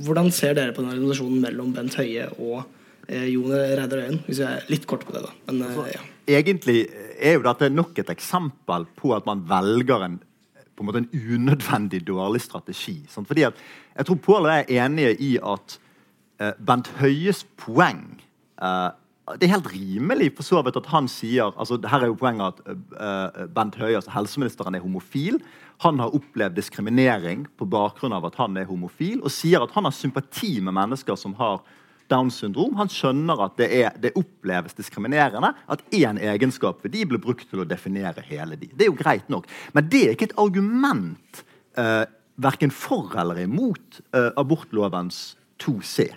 S1: hvordan ser dere på den organisasjonen mellom Bent Høie og eh, Jon Reidar Øyen? Hvis jeg er litt kort på det, da. Men,
S2: altså, ja. Egentlig er jo dette nok et eksempel på at man velger en på en måte en unødvendig dårlig strategi. Sant? Fordi at Jeg tror Pål og jeg er enige i at eh, Bent Høies poeng eh, Det er helt rimelig for så vidt at han sier altså Her er jo poenget at eh, Bent Høie, altså helseministeren, er homofil. Han har opplevd diskriminering på bakgrunn av at han er homofil, og sier at han har sympati med mennesker som har Downs syndrom. Han skjønner at det, er, det oppleves diskriminerende at én egenskap ved de blir brukt til å definere hele de. Det er jo greit nok. Men det er ikke et argument eh, verken for eller imot eh, abortlovens 2c.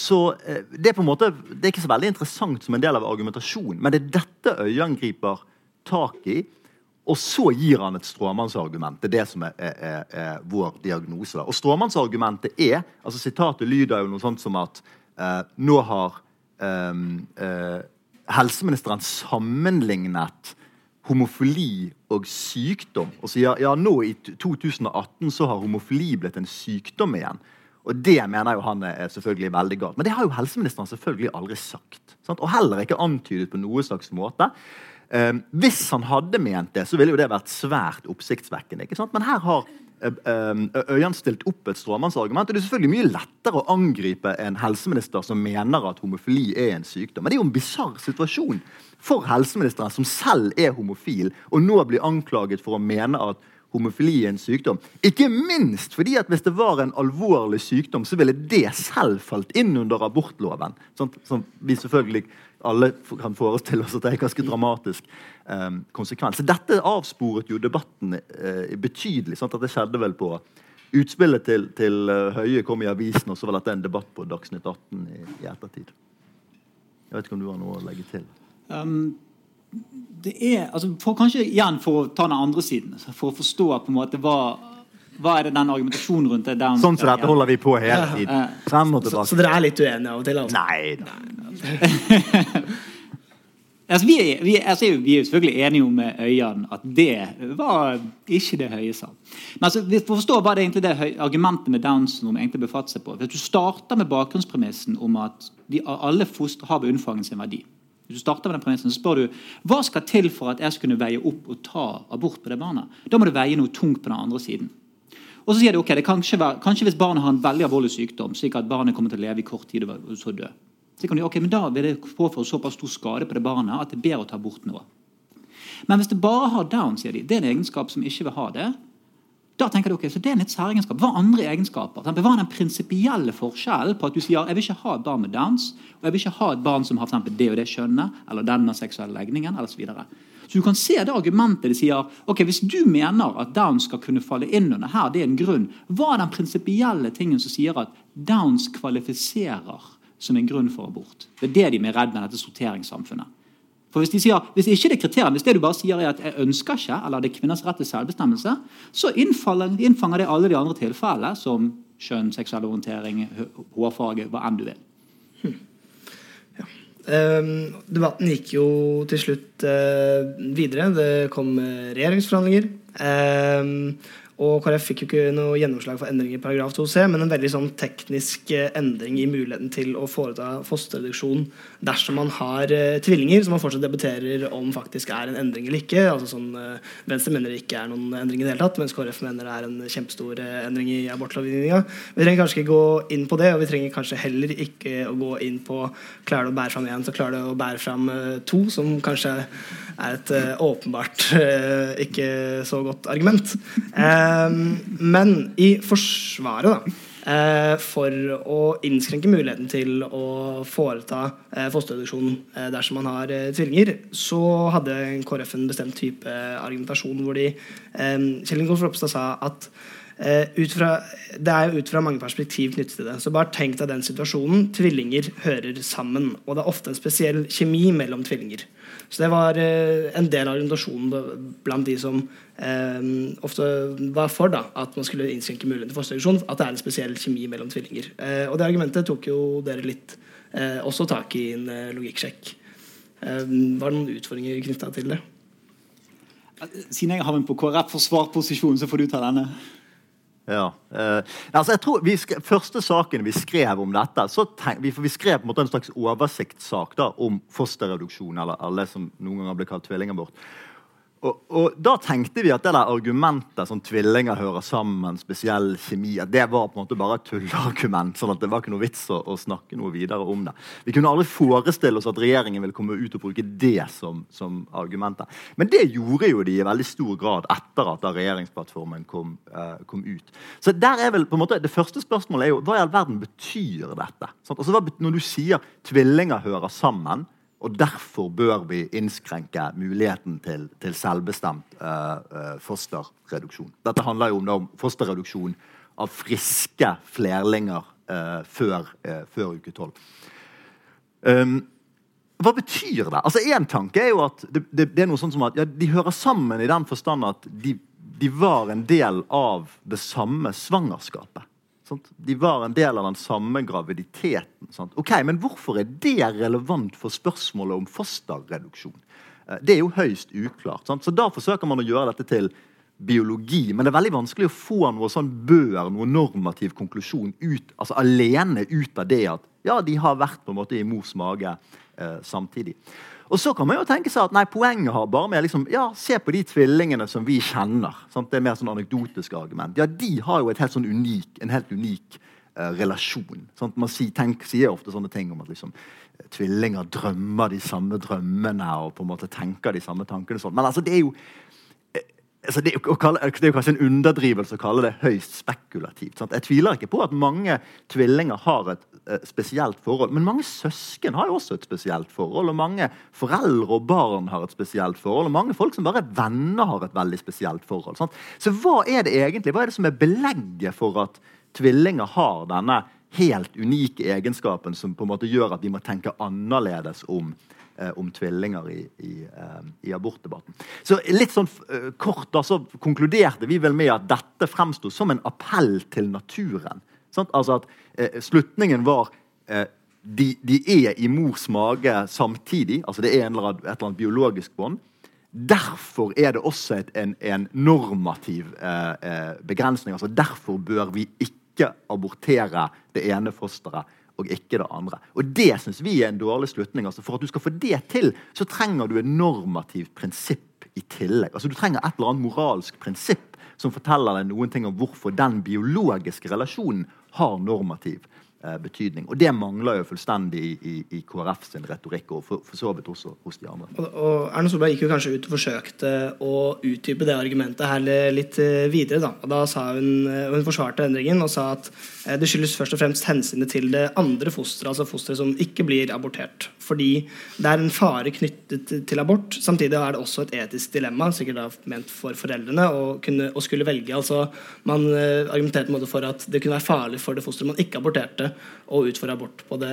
S2: Så eh, det, er på en måte, det er ikke så veldig interessant som en del av argumentasjonen, men det er dette Øyan griper tak i og så gir han et stråmannsargument. Det er det som er, er, er, vår diagnose. Og stråmannsargumentet er altså Sitatet lyder jo noe sånt som at eh, nå har eh, eh, helseministeren sammenlignet homofili og sykdom. Og sier ja, nå i 2018 så har homofili blitt en sykdom igjen. Og det mener jo han er selvfølgelig veldig galt. Men det har jo helseministeren selvfølgelig aldri sagt. Sant? Og heller ikke antydet på noe slags måte. Um, hvis han hadde ment det, så ville jo det vært svært oppsiktsvekkende. ikke sant? Men her har um, stilt opp et stråmannsargument. Det er selvfølgelig mye lettere å angripe en helseminister som mener at homofili er en sykdom. Men det er jo en bisarr situasjon for helseministeren, som selv er homofil, og nå blir anklaget for å mene at homofili er en sykdom. Ikke minst fordi at hvis det var en alvorlig sykdom, så ville det selv falt inn under abortloven. Sånn, som vi selvfølgelig alle kan forestille oss at det er en ganske dramatisk eh, konsekvens. Så dette avsporet jo debatten eh, betydelig. Sånn at Det skjedde vel på Utspillet til, til uh, Høie kom i avisen, og så var dette en debatt på Dagsnytt 18 i, i ettertid. Jeg vet ikke om du har noe å legge til? Um,
S3: det er, altså for Kanskje igjen for å ta den andre siden, for å forstå på en måte hva hva er det den argumentasjonen rundt det? Den,
S2: sånn som dette holder vi på hele tiden. Frem og
S1: tilbake. Så, så, dere er litt uenige av og til?
S2: Altså. Nei da.
S3: altså, vi, er, vi, altså, vi, er, selvfølgelig enige om Øyan at det var ikke det Høie sa. Men altså, vi får forstå hva det egentlig det argumentet med Downs syndrom egentlig befatter seg på. Hvis du starter med bakgrunnspremissen om at de, alle foster har ved unnfangen sin verdi. Hvis du starter med den premissen, så spør du hva skal til for at jeg skal kunne veie opp og ta abort på det barnet. Da må du veie noe tungt på den andre siden. Og så sier de ok, det kanskje, kanskje hvis barnet har en veldig alvorlig sykdom, slik at barnet kommer til å leve i kort tid og så dø. Så kan de, ok, men Da vil det påføre såpass stor skade på det barnet at det er bedre å ta bort noe. Men hvis det bare har down, sier de, det er en egenskap som ikke vil ha det, da tenker du, ok, så det er en litt særegenskap. Hva er andre egenskaper? Hva er den prinsipielle forskjellen på at du sier jeg vil ikke ha et barn med Downs, og jeg vil ikke ha et barn som har for det og det kjønnet, eller denne seksuelle legningen, eller så videre. Så du kan se det argumentet de sier ok, hvis du mener at Downs skal kunne falle inn under her, det er en grunn. Hva er den prinsipielle tingen som sier at Downs kvalifiserer som en grunn for abort? Det er det de er redd med dette sorteringssamfunnet. For Hvis de sier, hvis ikke det er kriteriene, hvis det du bare sier er at 'jeg ønsker ikke', eller det er kvinners rett til selvbestemmelse, så innfanger det alle de andre tilfellene, som kjønn, seksuell orientering, hårfarge, hva enn du vil. Hmm.
S1: Ja. Um, debatten gikk jo til slutt uh, videre. Det kom regjeringsforhandlinger. Um, og KrF fikk jo ikke noe gjennomslag for endring i paragraf 2c, men en veldig sånn teknisk eh, endring i muligheten til å foreta fosterreduksjon dersom man har eh, tvillinger, som man fortsatt debatterer om faktisk er en endring eller ikke. altså sånn, eh, Venstre mener det ikke er noen endring i det hele tatt, mens KrF mener det er en kjempestor eh, endring i abortlovgivninga. Vi trenger kanskje ikke gå inn på det, og vi trenger kanskje heller ikke å gå inn på klarer du å bære fram én, så klarer du å bære fram to, som kanskje er et åpenbart ikke så godt argument. Ehm, men i Forsvaret, da eh, for å innskrenke muligheten til å foreta eh, fosterreduksjon eh, dersom man har tvillinger, så hadde KrF en bestemt type argumentasjon hvor de Kjell Ingolf Ropstad sa at fra, det er jo ut fra mange perspektiv knyttet til det. Så bare tenk deg den situasjonen. Tvillinger hører sammen. Og det er ofte en spesiell kjemi mellom tvillinger. Så det var eh, en del av argumentasjonen blant de som eh, ofte var for da, at man skulle innskrenke muligheten til fosterreduksjon, at det er en spesiell kjemi mellom tvillinger. Eh, og det argumentet tok jo dere litt også tak i en logikksjekk. Var det noen utfordringer knytta til det?
S3: Siden jeg har en på KrF-forsvarposisjon, så får du ta denne.
S2: Ja. Eh, altså jeg tror skrev, Første saken vi skrev om dette tenk, vi, vi, skrev på en måte en slags oversiktssak da, om fosterreduksjon, eller, det som noen ganger ble kalt tvillingabort. Og, og, Da tenkte vi at det der argumentet som tvillinger hører sammen, spesiell kjemi, det var på en måte bare et tulleargument. sånn at det var ikke noe vits å, å, snakke noe videre om det. Vi kunne aldri forestille oss at regjeringen ville komme ut og bruke det som, som argumentet. Men det gjorde jo de i veldig stor grad etter at regjeringsplattformen kom, uh, kom, ut. Så der er vel på en måte, Det første spørsmålet er jo hva i all verden betyr dette? Sånn, altså, når du sier tvillinger hører sammen, og derfor bør vi innskrenke muligheten til, til selvbestemt uh, fosterreduksjon. Dette handler jo om, fosterreduksjon av friske flerlinger uh, før, uh, før, uke tolv. Um, hva betyr det? Altså Én tanke er jo at det, det, det er noe sånn som at ja, de hører sammen i den forstand at de, de var en del av det samme svangerskapet. Sant? De var en del av den samme graviditeten. Sant? Ok, Men hvorfor er det relevant for spørsmålet om fosterreduksjon? Eh, det er jo høyst uklart. Sant? Så Da forsøker man å gjøre dette til biologi. Men det er veldig vanskelig å få noe sånn bør, noe normativ konklusjon ut, altså alene ut av det at ja, de har vært på en måte i mors mage eh, samtidig. Og så kan man jo tenke seg at nei, Poenget har bare med liksom, ja, se på de tvillingene som vi kjenner. Sant? Det er mer sånn anekdotisk argument. Ja, De har jo helt sånn unik, en helt unik uh, relasjon. Sant? Man sier, tenk, sier ofte sånne ting om at liksom, tvillinger drømmer de samme drømmene og på en måte tenker de samme tankene. Sånn. Men altså, det er jo altså det, kalle, det, er jo kanskje en underdrivelse å kalle det høyst spekulativt. Sant? Jeg tviler ikke på at mange tvillinger har et uh, spesielt forhold. Men mange søsken har jo også et spesielt forhold. Og mange foreldre og barn har et spesielt forhold. Og mange folk som bare er venner, har et veldig spesielt forhold. Sant? Så hva er det egentlig? Hva er det som er belegget for at tvillinger har denne helt unike egenskapen som på en måte gjør at de må tenke annerledes om eh, om tvillinger i, i, eh, i, abortdebatten. Så litt sånn eh, kort da, så konkluderte vi vel med at dette fremsto som en appell til naturen. Sant? Altså at eh, Slutningen var eh, de, de, er i mors mage samtidig. altså Det er eller annen, et eller annet biologisk bånd. Derfor er det også et, en, en, normativ eh, eh, begrensning. altså Derfor bør vi ikke abortere det ene fosteret og ikke det andre. Og Det syns vi er en dårlig slutning. Altså for at du skal få det til, så trenger du et normativt prinsipp i tillegg. Altså Du trenger et eller annet moralsk prinsipp som forteller deg noen ting om hvorfor den biologiske relasjonen har normativ betydning. Og det mangler jo fullstendig i, i, i KrF sin retorikk, og for, for, så vidt også hos de andre.
S1: Og, og Erna Solberg gikk jo kanskje ut og forsøkte å utdype det argumentet her litt eh, videre. Da, og da sa hun, eh, hun forsvarte endringen og sa at det skyldes først og fremst hensynet til det andre fosteret, altså fosteret som ikke blir abortert. Fordi det er en fare knyttet til abort. Samtidig er det også et etisk dilemma, sikkert da ment for foreldrene, å, kunne, å skulle velge. Altså, man uh, argumenterte en for at det kunne være farlig for det fosteret man ikke aborterte, å utføre abort på det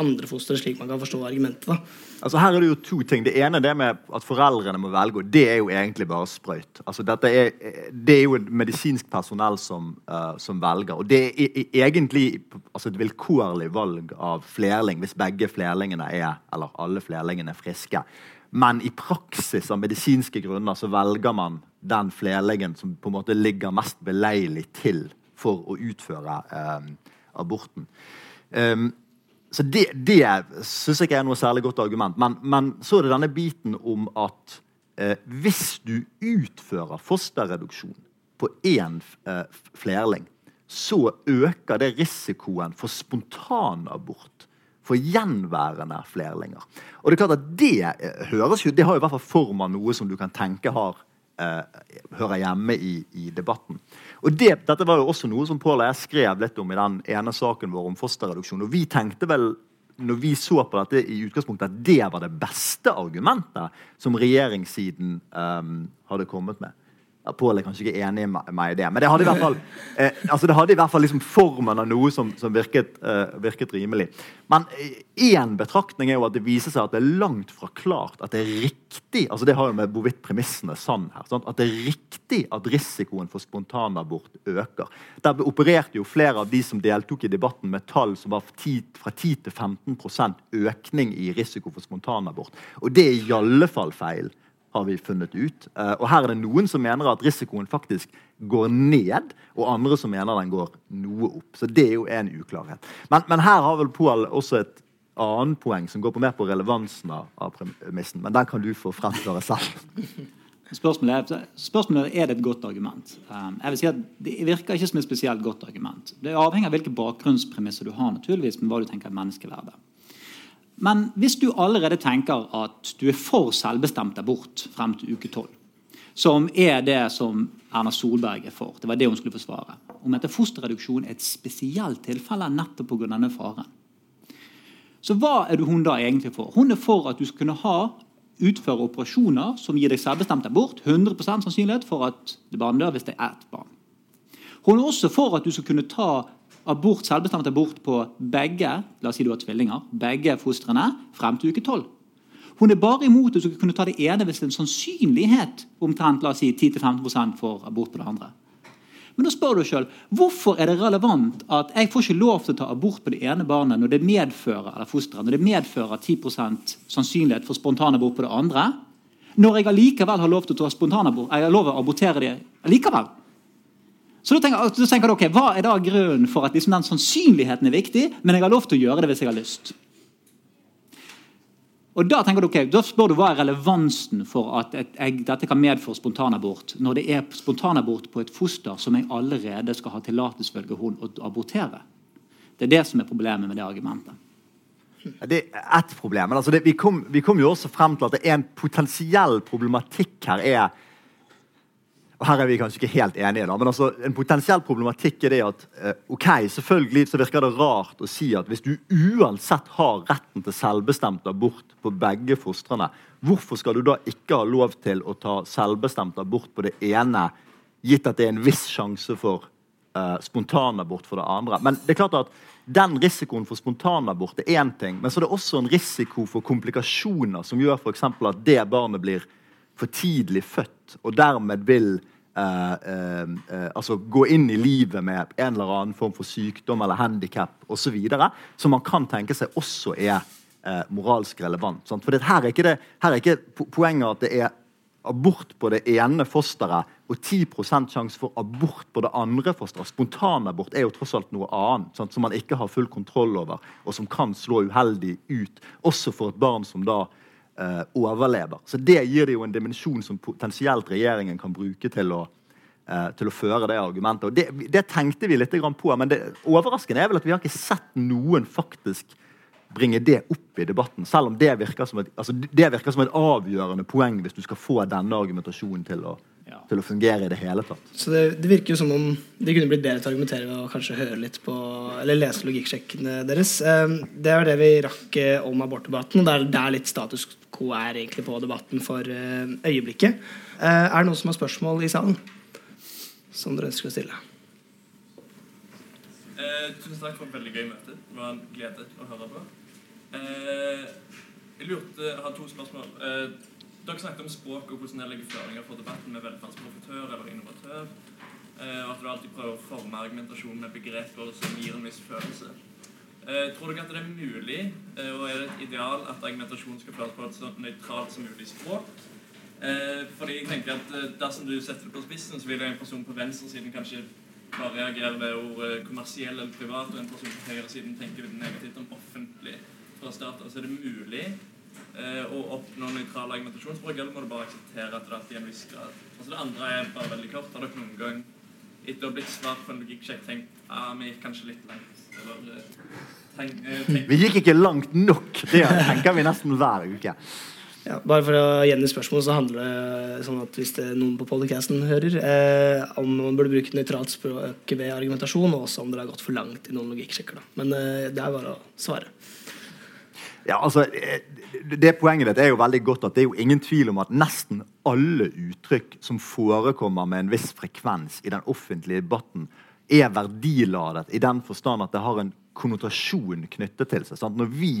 S1: andre fosteret, slik man kan forstå argumentet. da.
S2: Altså Her er det jo to ting. Det ene det med at foreldrene må velge. og Det er jo egentlig bare sprøyt. Altså dette er, Det er jo medisinsk personell som, uh, som velger. Og det er, er egentlig altså et vilkårlig valg av flerling hvis begge flerlingene er, eller alle flerlingene er friske. Men i praksis av medisinske grunner så velger man den flerlingen som på en måte ligger mest beleilig til for å utføre eh, aborten. Um, så Det, det syns jeg ikke er noe særlig godt argument. Men, men så er det denne biten om at eh, hvis du utfører fosterreduksjon på én eh, flerling, så øker det risikoen for spontanabort for gjenværende flerlinger. Og Det er klart at det eh, høres jo, det har i hvert fall form av noe som du kan tenke har eh, hører hjemme i, i debatten. Og det, Dette var jo også noe som Pål og jeg skrev litt om i den ene saken vår om fosterreduksjon. og Vi tenkte vel når vi så på dette i utgangspunktet at det var det beste argumentet som regjeringssiden um, hadde kommet med. Pål er kanskje ikke enig med meg i det, men det hadde i hvert fall, eh, altså det hadde i hvert fall liksom formen av noe som, som virket, eh, virket, rimelig. Men én betraktning er jo at det viser seg at det er langt fra klart at det er riktig altså det har jo med hvorvidt premissene sann her, sant? at det er riktig at risikoen for spontanabort øker. Der opererte jo flere av de som deltok i debatten med tall som var fra 10 til 15% økning i risiko for spontanabort. Og det er i alle fall feil har vi funnet ut. Uh, og her er det noen som mener at risikoen faktisk går ned, og andre som mener den går noe opp. Så det er jo en uklarhet. Men, men her har vel Pål også et annet poeng som går på mer på relevansen av, premissen. Men den kan du få fremføre selv.
S3: Spørsmålet er, spørsmålet er det et godt argument. Um, jeg vil si at Det virker ikke som et spesielt godt argument. Det avhenger av hvilke bakgrunnspremisser du har, naturligvis, men hva du tenker er menneskeverdet. Men hvis du allerede tenker at du er for selvbestemt abort frem til uke 12, som er det som Erna Solberg er for, det var det hun skulle forsvare, om at fosterreduksjon er et spesielt tilfelle nettopp pga. denne faren, så hva er hun da egentlig for? Hun er for at du skal kunne ha utføre operasjoner som gir deg selvbestemt abort. 100 sannsynlighet for at barnet dør hvis det er ett barn. Hun er også for at du skal kunne ta abort, selvbestemt abort på begge la oss si du har tvillinger, begge fostrene frem til uke 12. Hun er bare imot at du skal kunne ta det ene hvis det er en sannsynlighet omtrent la oss si 10-15 for abort på det andre. Men da spør du selv, Hvorfor er det relevant at jeg får ikke lov til å ta abort på det ene barnet når det medfører eller fosteret, når det medfører 10% sannsynlighet for spontanabort på det andre, når jeg allikevel har lov til å ta spontanabort, jeg har lov til å abortere det allikevel? Så da tenker, da tenker du, ok, Hva er da grunnen for at liksom den sannsynligheten er viktig, men jeg har lov til å gjøre det hvis jeg har lyst? Og Da tenker du, ok, da spør du hva er relevansen for at jeg, dette kan medføre spontanabort, når det er spontanabort på et foster som jeg allerede skal ha tillatelse til å abortere. Det er det som er problemet med det argumentet.
S2: Det er ett problem. men altså det, vi, kom, vi kom jo også frem til at det er en potensiell problematikk her er og her er vi kanskje ikke helt enige, da, men altså, en potensiell problematikk er det at eh, ok, selvfølgelig så virker det rart å si at hvis du uansett har retten til selvbestemt abort på begge fostrene, hvorfor skal du da ikke ha lov til å ta selvbestemt abort på det ene, gitt at det er en viss sjanse for eh, spontanabort for det andre? Men det er klart at den risikoen for spontanabort er én ting, men så er det også en risiko for komplikasjoner som gjør for at det barnet blir for tidlig født, og dermed vil eh, eh, eh, altså gå inn i livet med en eller annen form for sykdom eller handikap osv., som man kan tenke seg også er eh, moralsk relevant. Sant? For her er, det, her er ikke poenget at det er abort på det ene fosteret og 10 sjanse for abort på det andre fosteret. Spontanabort er jo tross alt noe annet sant? som man ikke har full kontroll over, og som kan slå uheldig ut, også for et barn som da uh, overlever. Så Det gir det jo en dimensjon som potensielt regjeringen kan bruke til å, uh, til å føre det argumentet. Og det, det, tenkte vi litt på, men det overraskende er vel at vi har ikke sett noen faktisk bringe det opp i debatten. Selv om det virker som et, altså det virker som et avgjørende poeng hvis du skal få denne argumentasjonen til å
S3: Ja.
S2: til å fungere i det hele tatt.
S1: Så det, det virker jo som om de kunne blitt bedre til å argumentere ved å kanskje høre litt på Eller lese logikksjekkene deres. Eh, Det er det vi rakk eh, om abortdebatten. og Det er, det er litt status quo er egentlig på debatten for eh, øyeblikket. Eh, Er det noen som har spørsmål i salen som dere ønsker å stille?
S4: Eh, tusen takk for et veldig gøy møte. Det var en glede å høre på. Eh, jeg lurte, jeg har to spørsmål. Eh, dere snakket om språk og hvordan det legger føringer for debatten med velferdsprofitør eller innovatør. Eh, og at du alltid prøver å forme argumentasjonen med begreper som gir en viss følelse. Eh, tror dere at det er mulig, eh, og er det et ideal, at argumentasjon skal føres på et så nøytralt som mulig språk? Eh, fordi jeg tenker at eh, Dersom du setter det på spissen, så vil en person på venstresiden kanskje bare reagere ved ord kommersiell eller privat, og en person på høyresiden tenker negativt om offentlig fra start. Altså er det mulig eh, å oppnå nøytral argumentasjonsspråk, eller må du bare akseptere at det alltid er en viss grad? Altså Det andre er bare veldig kort. Har dere noen gang etter å ha blitt svart på en logikksjekk tenkt ah, vi gikk kanskje litt langt? Eller eh, tenk, eh, tenk,
S2: Vi gikk ikke langt nok. Det tenker vi nesten hver uke.
S1: Ja, bare for å gjengi spørsmålet, så handler det sånn at hvis det er noen på podcasten hører, eh, om man burde bruke nøytralt språk ved argumentasjon, og også om dere har gått for langt i noen logikksjekker. da. Men eh, det er bare å svare.
S2: Ja, altså, eh, det Poenget ditt er jo veldig godt at det er jo ingen tvil om at nesten alle uttrykk som forekommer med en viss frekvens i den offentlige debatten, er verdiladet i den forstand at det har en konnotasjon knyttet til seg. Sant? Når vi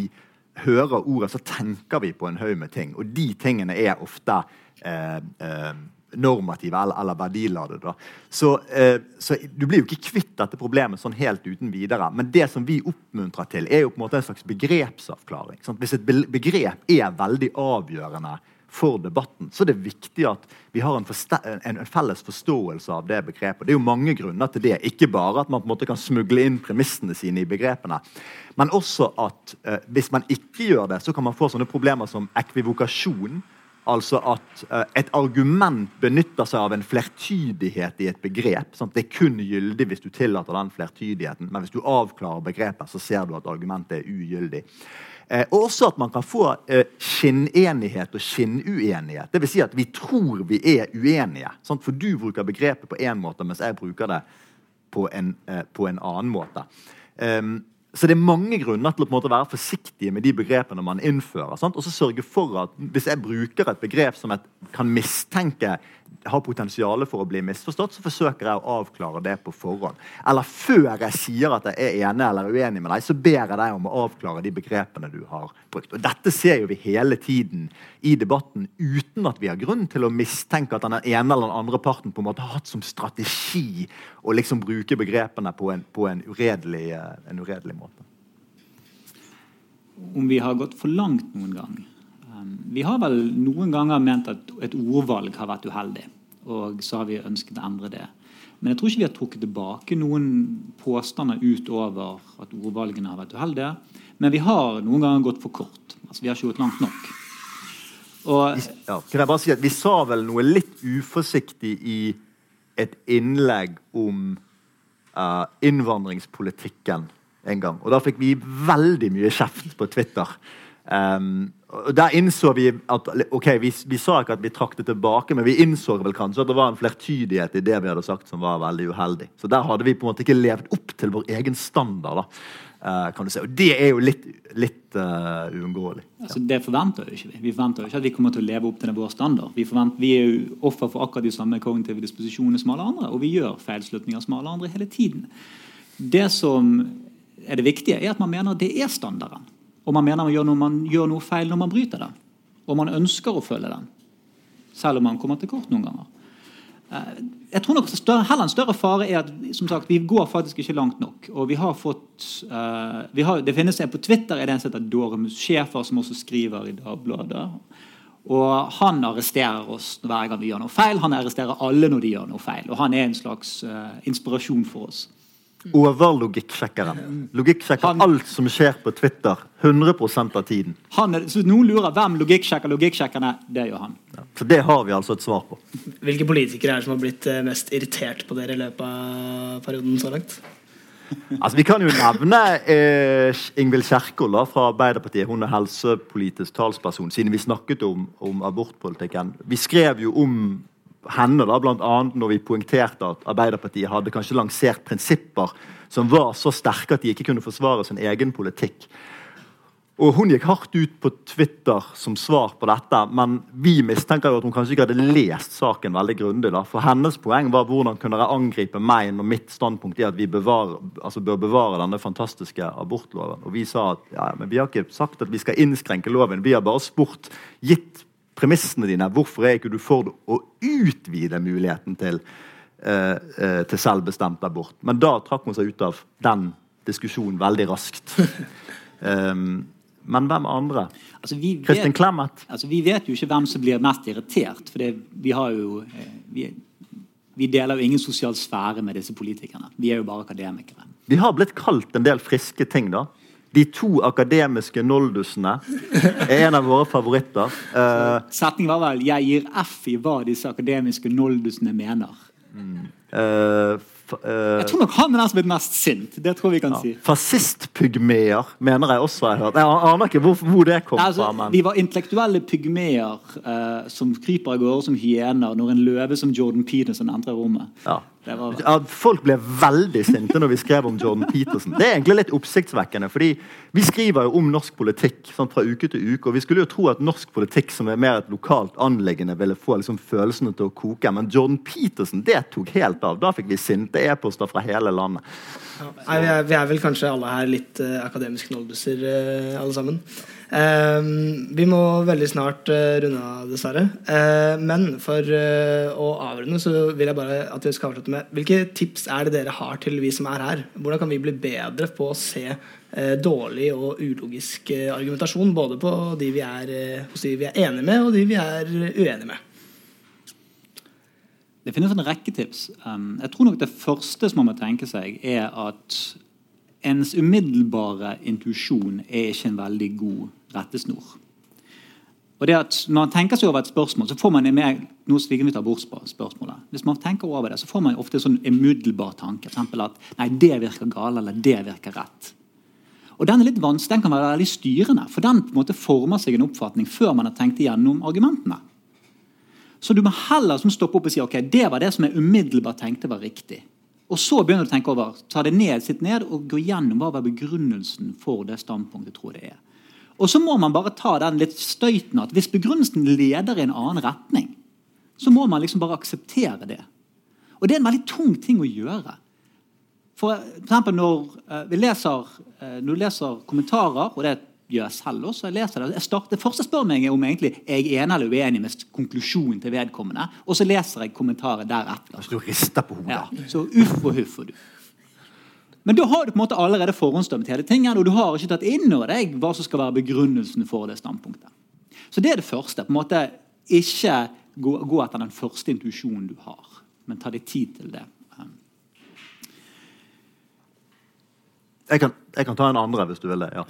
S2: hører ordet, så tenker vi på en haug med ting. Og de tingene er ofte eh, eh, normative eller, eller verdiladede. Så, eh, så du blir jo ikke kvitt dette problemet sånn helt uten videre. Men det som vi oppmuntrer til, er jo på en måte en slags begrepsavklaring. Sant? Hvis et begrep er veldig avgjørende for debatten, så er det viktig at vi har en, en, en, felles forståelse av det begrepet. Det er jo mange grunner til det. Ikke bare at man på en måte kan smugle inn premissene sine i begrepene, men også at eh, hvis man ikke gjør det, så kan man få sånne problemer som ekvivokasjon. Altså at eh, et argument benytter seg av en flertydighet i et begrep. Sant? Det er kun gyldig hvis du tillater den flertydigheten, men hvis du avklarer begrepet, så ser du at argumentet er ugyldig. Eh, og også at man kan få eh, skinnenighet og skinnuenighet. Dvs. Si at vi tror vi er uenige. Sant? For du bruker begrepet på én måte, mens jeg bruker det på en, eh, på en annen måte. Um, så det er mange grunner til å på en måte være forsiktige med de begrepene man innfører. Sant? Og så sørge for at Hvis jeg bruker et begrep som jeg kan mistenke har potensial for å bli misforstått, så forsøker jeg å avklare det på forhånd. Eller før jeg sier at jeg er enig eller uenig med deg, så ber jeg deg om å avklare de begrepene du har brukt. Og Dette ser jo vi hele tiden i debatten uten at vi har grunn til å mistenke at den ene eller den andre parten på en måte har hatt som strategi å liksom bruke begrepene på en, på en, uredelig, en uredelig måte.
S3: Om vi har gått for langt noen gang? Um, vi har vel noen ganger ment at et ordvalg har vært uheldig. Og så har vi ønsket å endre det. Men jeg tror ikke vi har trukket tilbake noen påstander utover at ordvalgene har vært uheldige. Men vi har noen ganger gått for kort. Altså, Vi har ikke gått langt nok. Og,
S2: ja, kan jeg bare si at Vi sa vel noe litt uforsiktig i et innlegg om uh, innvandringspolitikken en gang. Og da fikk vi veldig mye kjeft på Twitter. Um, og Der innså vi at ok, vi, vi, sa ikke at vi trakk det tilbake, men vi innså vel kanskje at det var en flertydighet i det vi hadde sagt som var veldig uheldig. Så der hadde vi på en måte ikke levd opp til vår egen standard. da. Uh, kan du si. Og det er jo litt, litt uh, uunngåelig.
S3: Ja. Altså, det forventer jo ikke vi. Vi forventer jo ikke at vi kommer til å leve opp til vår standard. Vi, vi er jo offer for akkurat de samme kognitive disposisjonene som alle andre, og vi gjør feilslutninger som alle andre hele tiden. Det som er det viktige, er at man mener det er standarden. Og man mener man gjør, noe, man gjør noe feil når man bryter den. Og man ønsker å følge den. Selv om man kommer til kort noen ganger. Eh, jeg tror nok større, heller En større fare er at som sagt, vi går faktisk ikke langt nok. og vi har fått, uh, vi har, det finnes en På Twitter er det en som heter Doremus Schæfer, som også skriver i Dagbladet. Og Han arresterer oss hver gang vi gjør noe feil. Han arresterer alle når de gjør noe feil. Og Han er en slags uh, inspirasjon for oss.
S2: Overlogikksjekkeren. Logikksjekker han, alt som skjer på Twitter 100 av tiden.
S3: Er, så Noen lurer hvem logikksjekker logikksjekkerne Det gjør han.
S2: Ja, så det har vi altså et svar på.
S1: Hvilke politikere er det som har blitt eh, mest irritert på dere i løpet av perioden så langt?
S2: Altså, Vi kan jo nevne eh, Ingvild Kjerkol da, fra Arbeiderpartiet. Hun er helsepolitisk talsperson, siden vi snakket om, om abortpolitikken. Vi skrev jo om henne, da, annet når vi poengterte at Arbeiderpartiet hadde kanskje lansert prinsipper som var så sterke at de ikke kunne forsvare sin egen politikk. Og Hun gikk hardt ut på Twitter som svar på dette, men vi mistenker jo at hun kanskje ikke hadde lest saken veldig grundig. For hennes poeng var hvordan kunne dere angripe meg når mitt standpunkt er at vi bevarer, altså bør bevare denne fantastiske abortloven. Og vi sa at ja, men vi har ikke sagt at vi skal innskrenke loven, vi har bare spurt, gitt premissene dine, hvorfor er ikke du for å utvide muligheten til, eh, eh, til selvbestemt abort? Men da trakk hun seg ut av den diskusjonen veldig raskt. um, men hvem andre?
S3: Altså, vi
S2: Kristin
S3: vet,
S2: Clemet?
S3: altså, vi vet jo ikke hvem som blir mest irritert. For det, vi har jo eh, vi, vi deler jo ingen sosial sfære med disse politikerne. Vi er jo bare akademikere.
S2: Vi har blitt kalt en del friske ting, da. De to akademiske noldusene er en av våre favoritter. Uh,
S3: Setningen var vel 'Jeg gir F i hva disse akademiske noldusene mener'.
S2: f- eh,
S3: Jeg tror nok han er den som er mest sint. Det tror vi kan si.
S2: Fascistpygmeer mener jeg også jeg har hørt. Jeg aner ikke hvor, hvor det kom
S3: altså,
S2: fra. men...
S3: Vi var intellektuelle pygmeer eh, som kryper av gårde som hyener når en løve som Jordan Peterson entrer rommet.
S2: Ja. Ja, folk ble veldig sinte når vi skrev om Jordan Peterson. Det er egentlig litt oppsiktsvekkende, fordi vi skriver jo om norsk politikk sånn, fra uke til uke. Og vi skulle jo tro at norsk politikk som er mer et lokalt anliggende, ville få liksom, følelsene til å koke. Men Jordan Peterson, det tok helt av. Da fikk vi sinte e-poster fra hele landet.
S1: Ja, vi, er, vi er vel kanskje alle her litt uh, akademiske nolduser, uh, alle sammen. Ehm, vi må veldig snart eh, runde av, dessverre. Eh, men for eh, å avrunde så vil jeg bare at vi skal avslutte med Hvilke tips er det dere har til vi som er her? Hvordan kan vi bli bedre på å se eh, dårlig og ulogisk argumentasjon både på de vi er, hos de vi er enige med, og de vi er uenige med?
S3: Det finnes en rekke tips. Um, jeg tror nok Det første som man må tenke seg, er at ens umiddelbare intuisjon er ikke en veldig god rettesnor. Og det at Når man tenker seg over et spørsmål, så får man mer, nå sviker vi tar bort spørsmålet. Hvis man tenker over det, så får man ofte en sånn umiddelbar tanke. For at nei, det virker galt, eller det virker rett. Og Den er litt vanskelig, den kan være veldig styrende, for den på en måte former seg en oppfatning før man har tenkt igjennom argumentene. Så du må heller liksom stoppe opp og si ok, det var det som jeg umiddelbart tenkte var riktig. Og så begynner du å tenke over, ta det ned, sitt ned og gå gjennom hva var begrunnelsen for det standpunktet jeg tror det er. Og så må man bare ta den litt støyten at hvis begrunnelsen leder i en annen retning, så må man liksom bare akseptere det. Og det er en veldig tung ting å gjøre. For eksempel når eh, vi leser, eh, når du leser kommentarer, og det gjør jeg selv også jeg leser det, jeg starter, Det første spør meg er om egentlig jeg er enig eller uenig med konklusjonen til vedkommende. Og så leser jeg kommentaret deretter.
S2: Så du rister på hodet.
S3: Ja, så uff og huff og du. Men da har du på en måte allerede forhåndsdømt hele tingen, og du har ikke tatt inn over deg hva som skal være begrunnelsen for det standpunktet. Så det er det første. på en måte Ikke gå, gå etter den første intuisjonen du har, men ta deg tid til det.
S2: Jeg kan, jeg kan ta en andre, hvis du vil det. ja.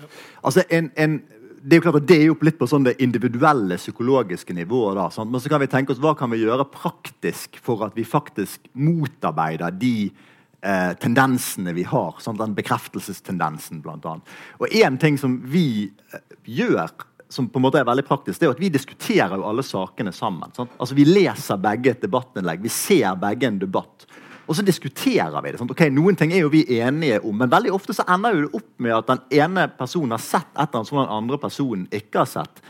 S2: Altså, en, en, det er jo klart det er jo litt på sånn det individuelle psykologiske nivået. da, sant? Men så kan vi tenke oss hva kan vi gjøre praktisk for at vi faktisk motarbeider de eh, tendensene vi har. Sant? Den bekreftelsestendensen, blant annet. Og én ting som vi eh, gjør som på en måte er veldig praktisk, det er at vi diskuterer jo alle sakene sammen. Sant? Altså Vi leser begge et debattinnlegg, vi ser begge en debatt. Og så diskuterer vi det. Sant? Ok, Noen ting er jo vi enige om, men veldig ofte så ender jo det opp med at den ene personen har sett et eller annet som den andre personen ikke har sett.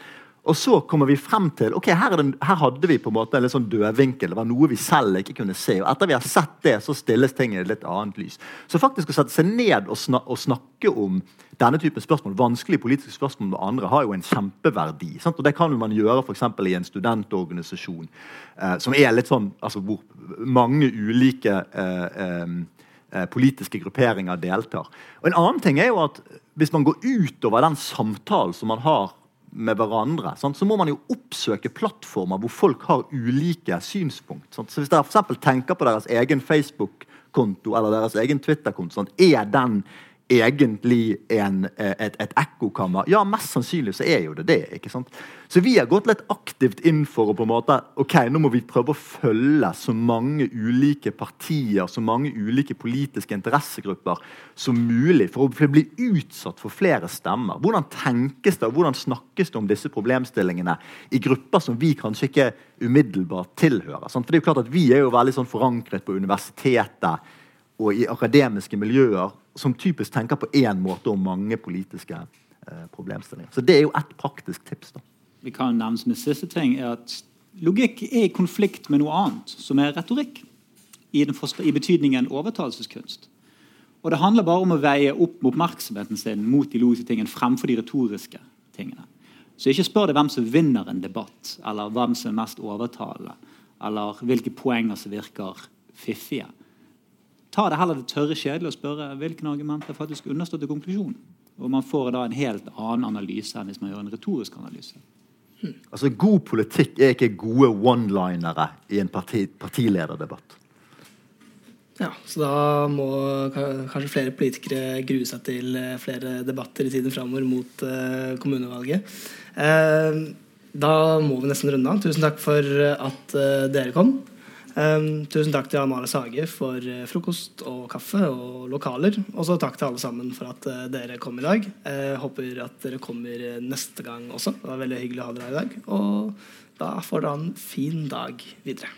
S2: Og så kommer vi frem til ok, her, er det, her hadde vi på en måte en litt sånn dødvinkel. Det var noe vi selv ikke kunne se. og Etter vi har sett det, så stilles ting i et litt annet lys. Så faktisk å sette seg ned og, snak, og snakke om denne typen spørsmål, vanskelige politiske spørsmål med andre, har jo en kjempeverdi. Sant? Og Det kan man gjøre f.eks. i en studentorganisasjon, eh, som er litt sånn, altså hvor mange ulike eh, eh, politiske grupperinger deltar. Og En annen ting er jo at hvis man går utover den samtalen som man har med hverandre, sant? så må man jo oppsøke plattformer hvor folk har ulike synspunkt. Sant? Så Hvis dere for tenker på deres egen Facebook-konto eller deres egen Twitter-konto, er den egentlig en, eh, et, et ekkokammer? Ja, mest sannsynlig så er jo det det. ikke sant? Så vi har gått litt aktivt inn for å på en måte, ok, nå må vi prøve å følge så mange ulike partier, så mange ulike politiske interessegrupper som mulig, for å bli utsatt for flere stemmer. Hvordan tenkes det, og hvordan snakkes det om disse problemstillingene i grupper som vi kanskje ikke umiddelbart tilhører? Sant? For det er jo klart at Vi er jo veldig sånn forankret på universitetet og i akademiske miljøer som typisk tenker på én måte om mange politiske eh, problemstillinger. Så det er jo et praktisk tips. da.
S3: Vi kan nevne som en siste ting er at Logikk er i konflikt med noe annet, som er retorikk. I, i betydningen overtalelseskunst. Og Det handler bare om å veie opp oppmerksomheten sin mot de logiske tingene fremfor de retoriske tingene. Så ikke spør deg hvem som vinner en debatt, eller hvem som er mest overtalende, eller hvilke poenger som virker fiffige. Ta det heller det tørre kjedelige og spørre hvilke argumenter faktisk understøtter konklusjonen. Og Man får da en helt annen analyse enn hvis man gjør en retorisk analyse.
S2: Altså God politikk er ikke gode one-linere i en parti, partilederdebatt.
S1: Ja, så da må kanskje flere politikere grue seg til eh, flere debatter i tiden framover mot uh, kommunevalget. Uh, da må vi nesten runde av. Tusen takk for at uh, dere kom. Um, tusen takk til Amalie Sage for uh, frokost og kaffe og lokaler. Og så takk til alle sammen for at uh, dere kom i dag. Uh, håper at dere kommer neste gang også. Det var veldig hyggelig å ha dere her i dag. Og da får dere ha en fin dag videre.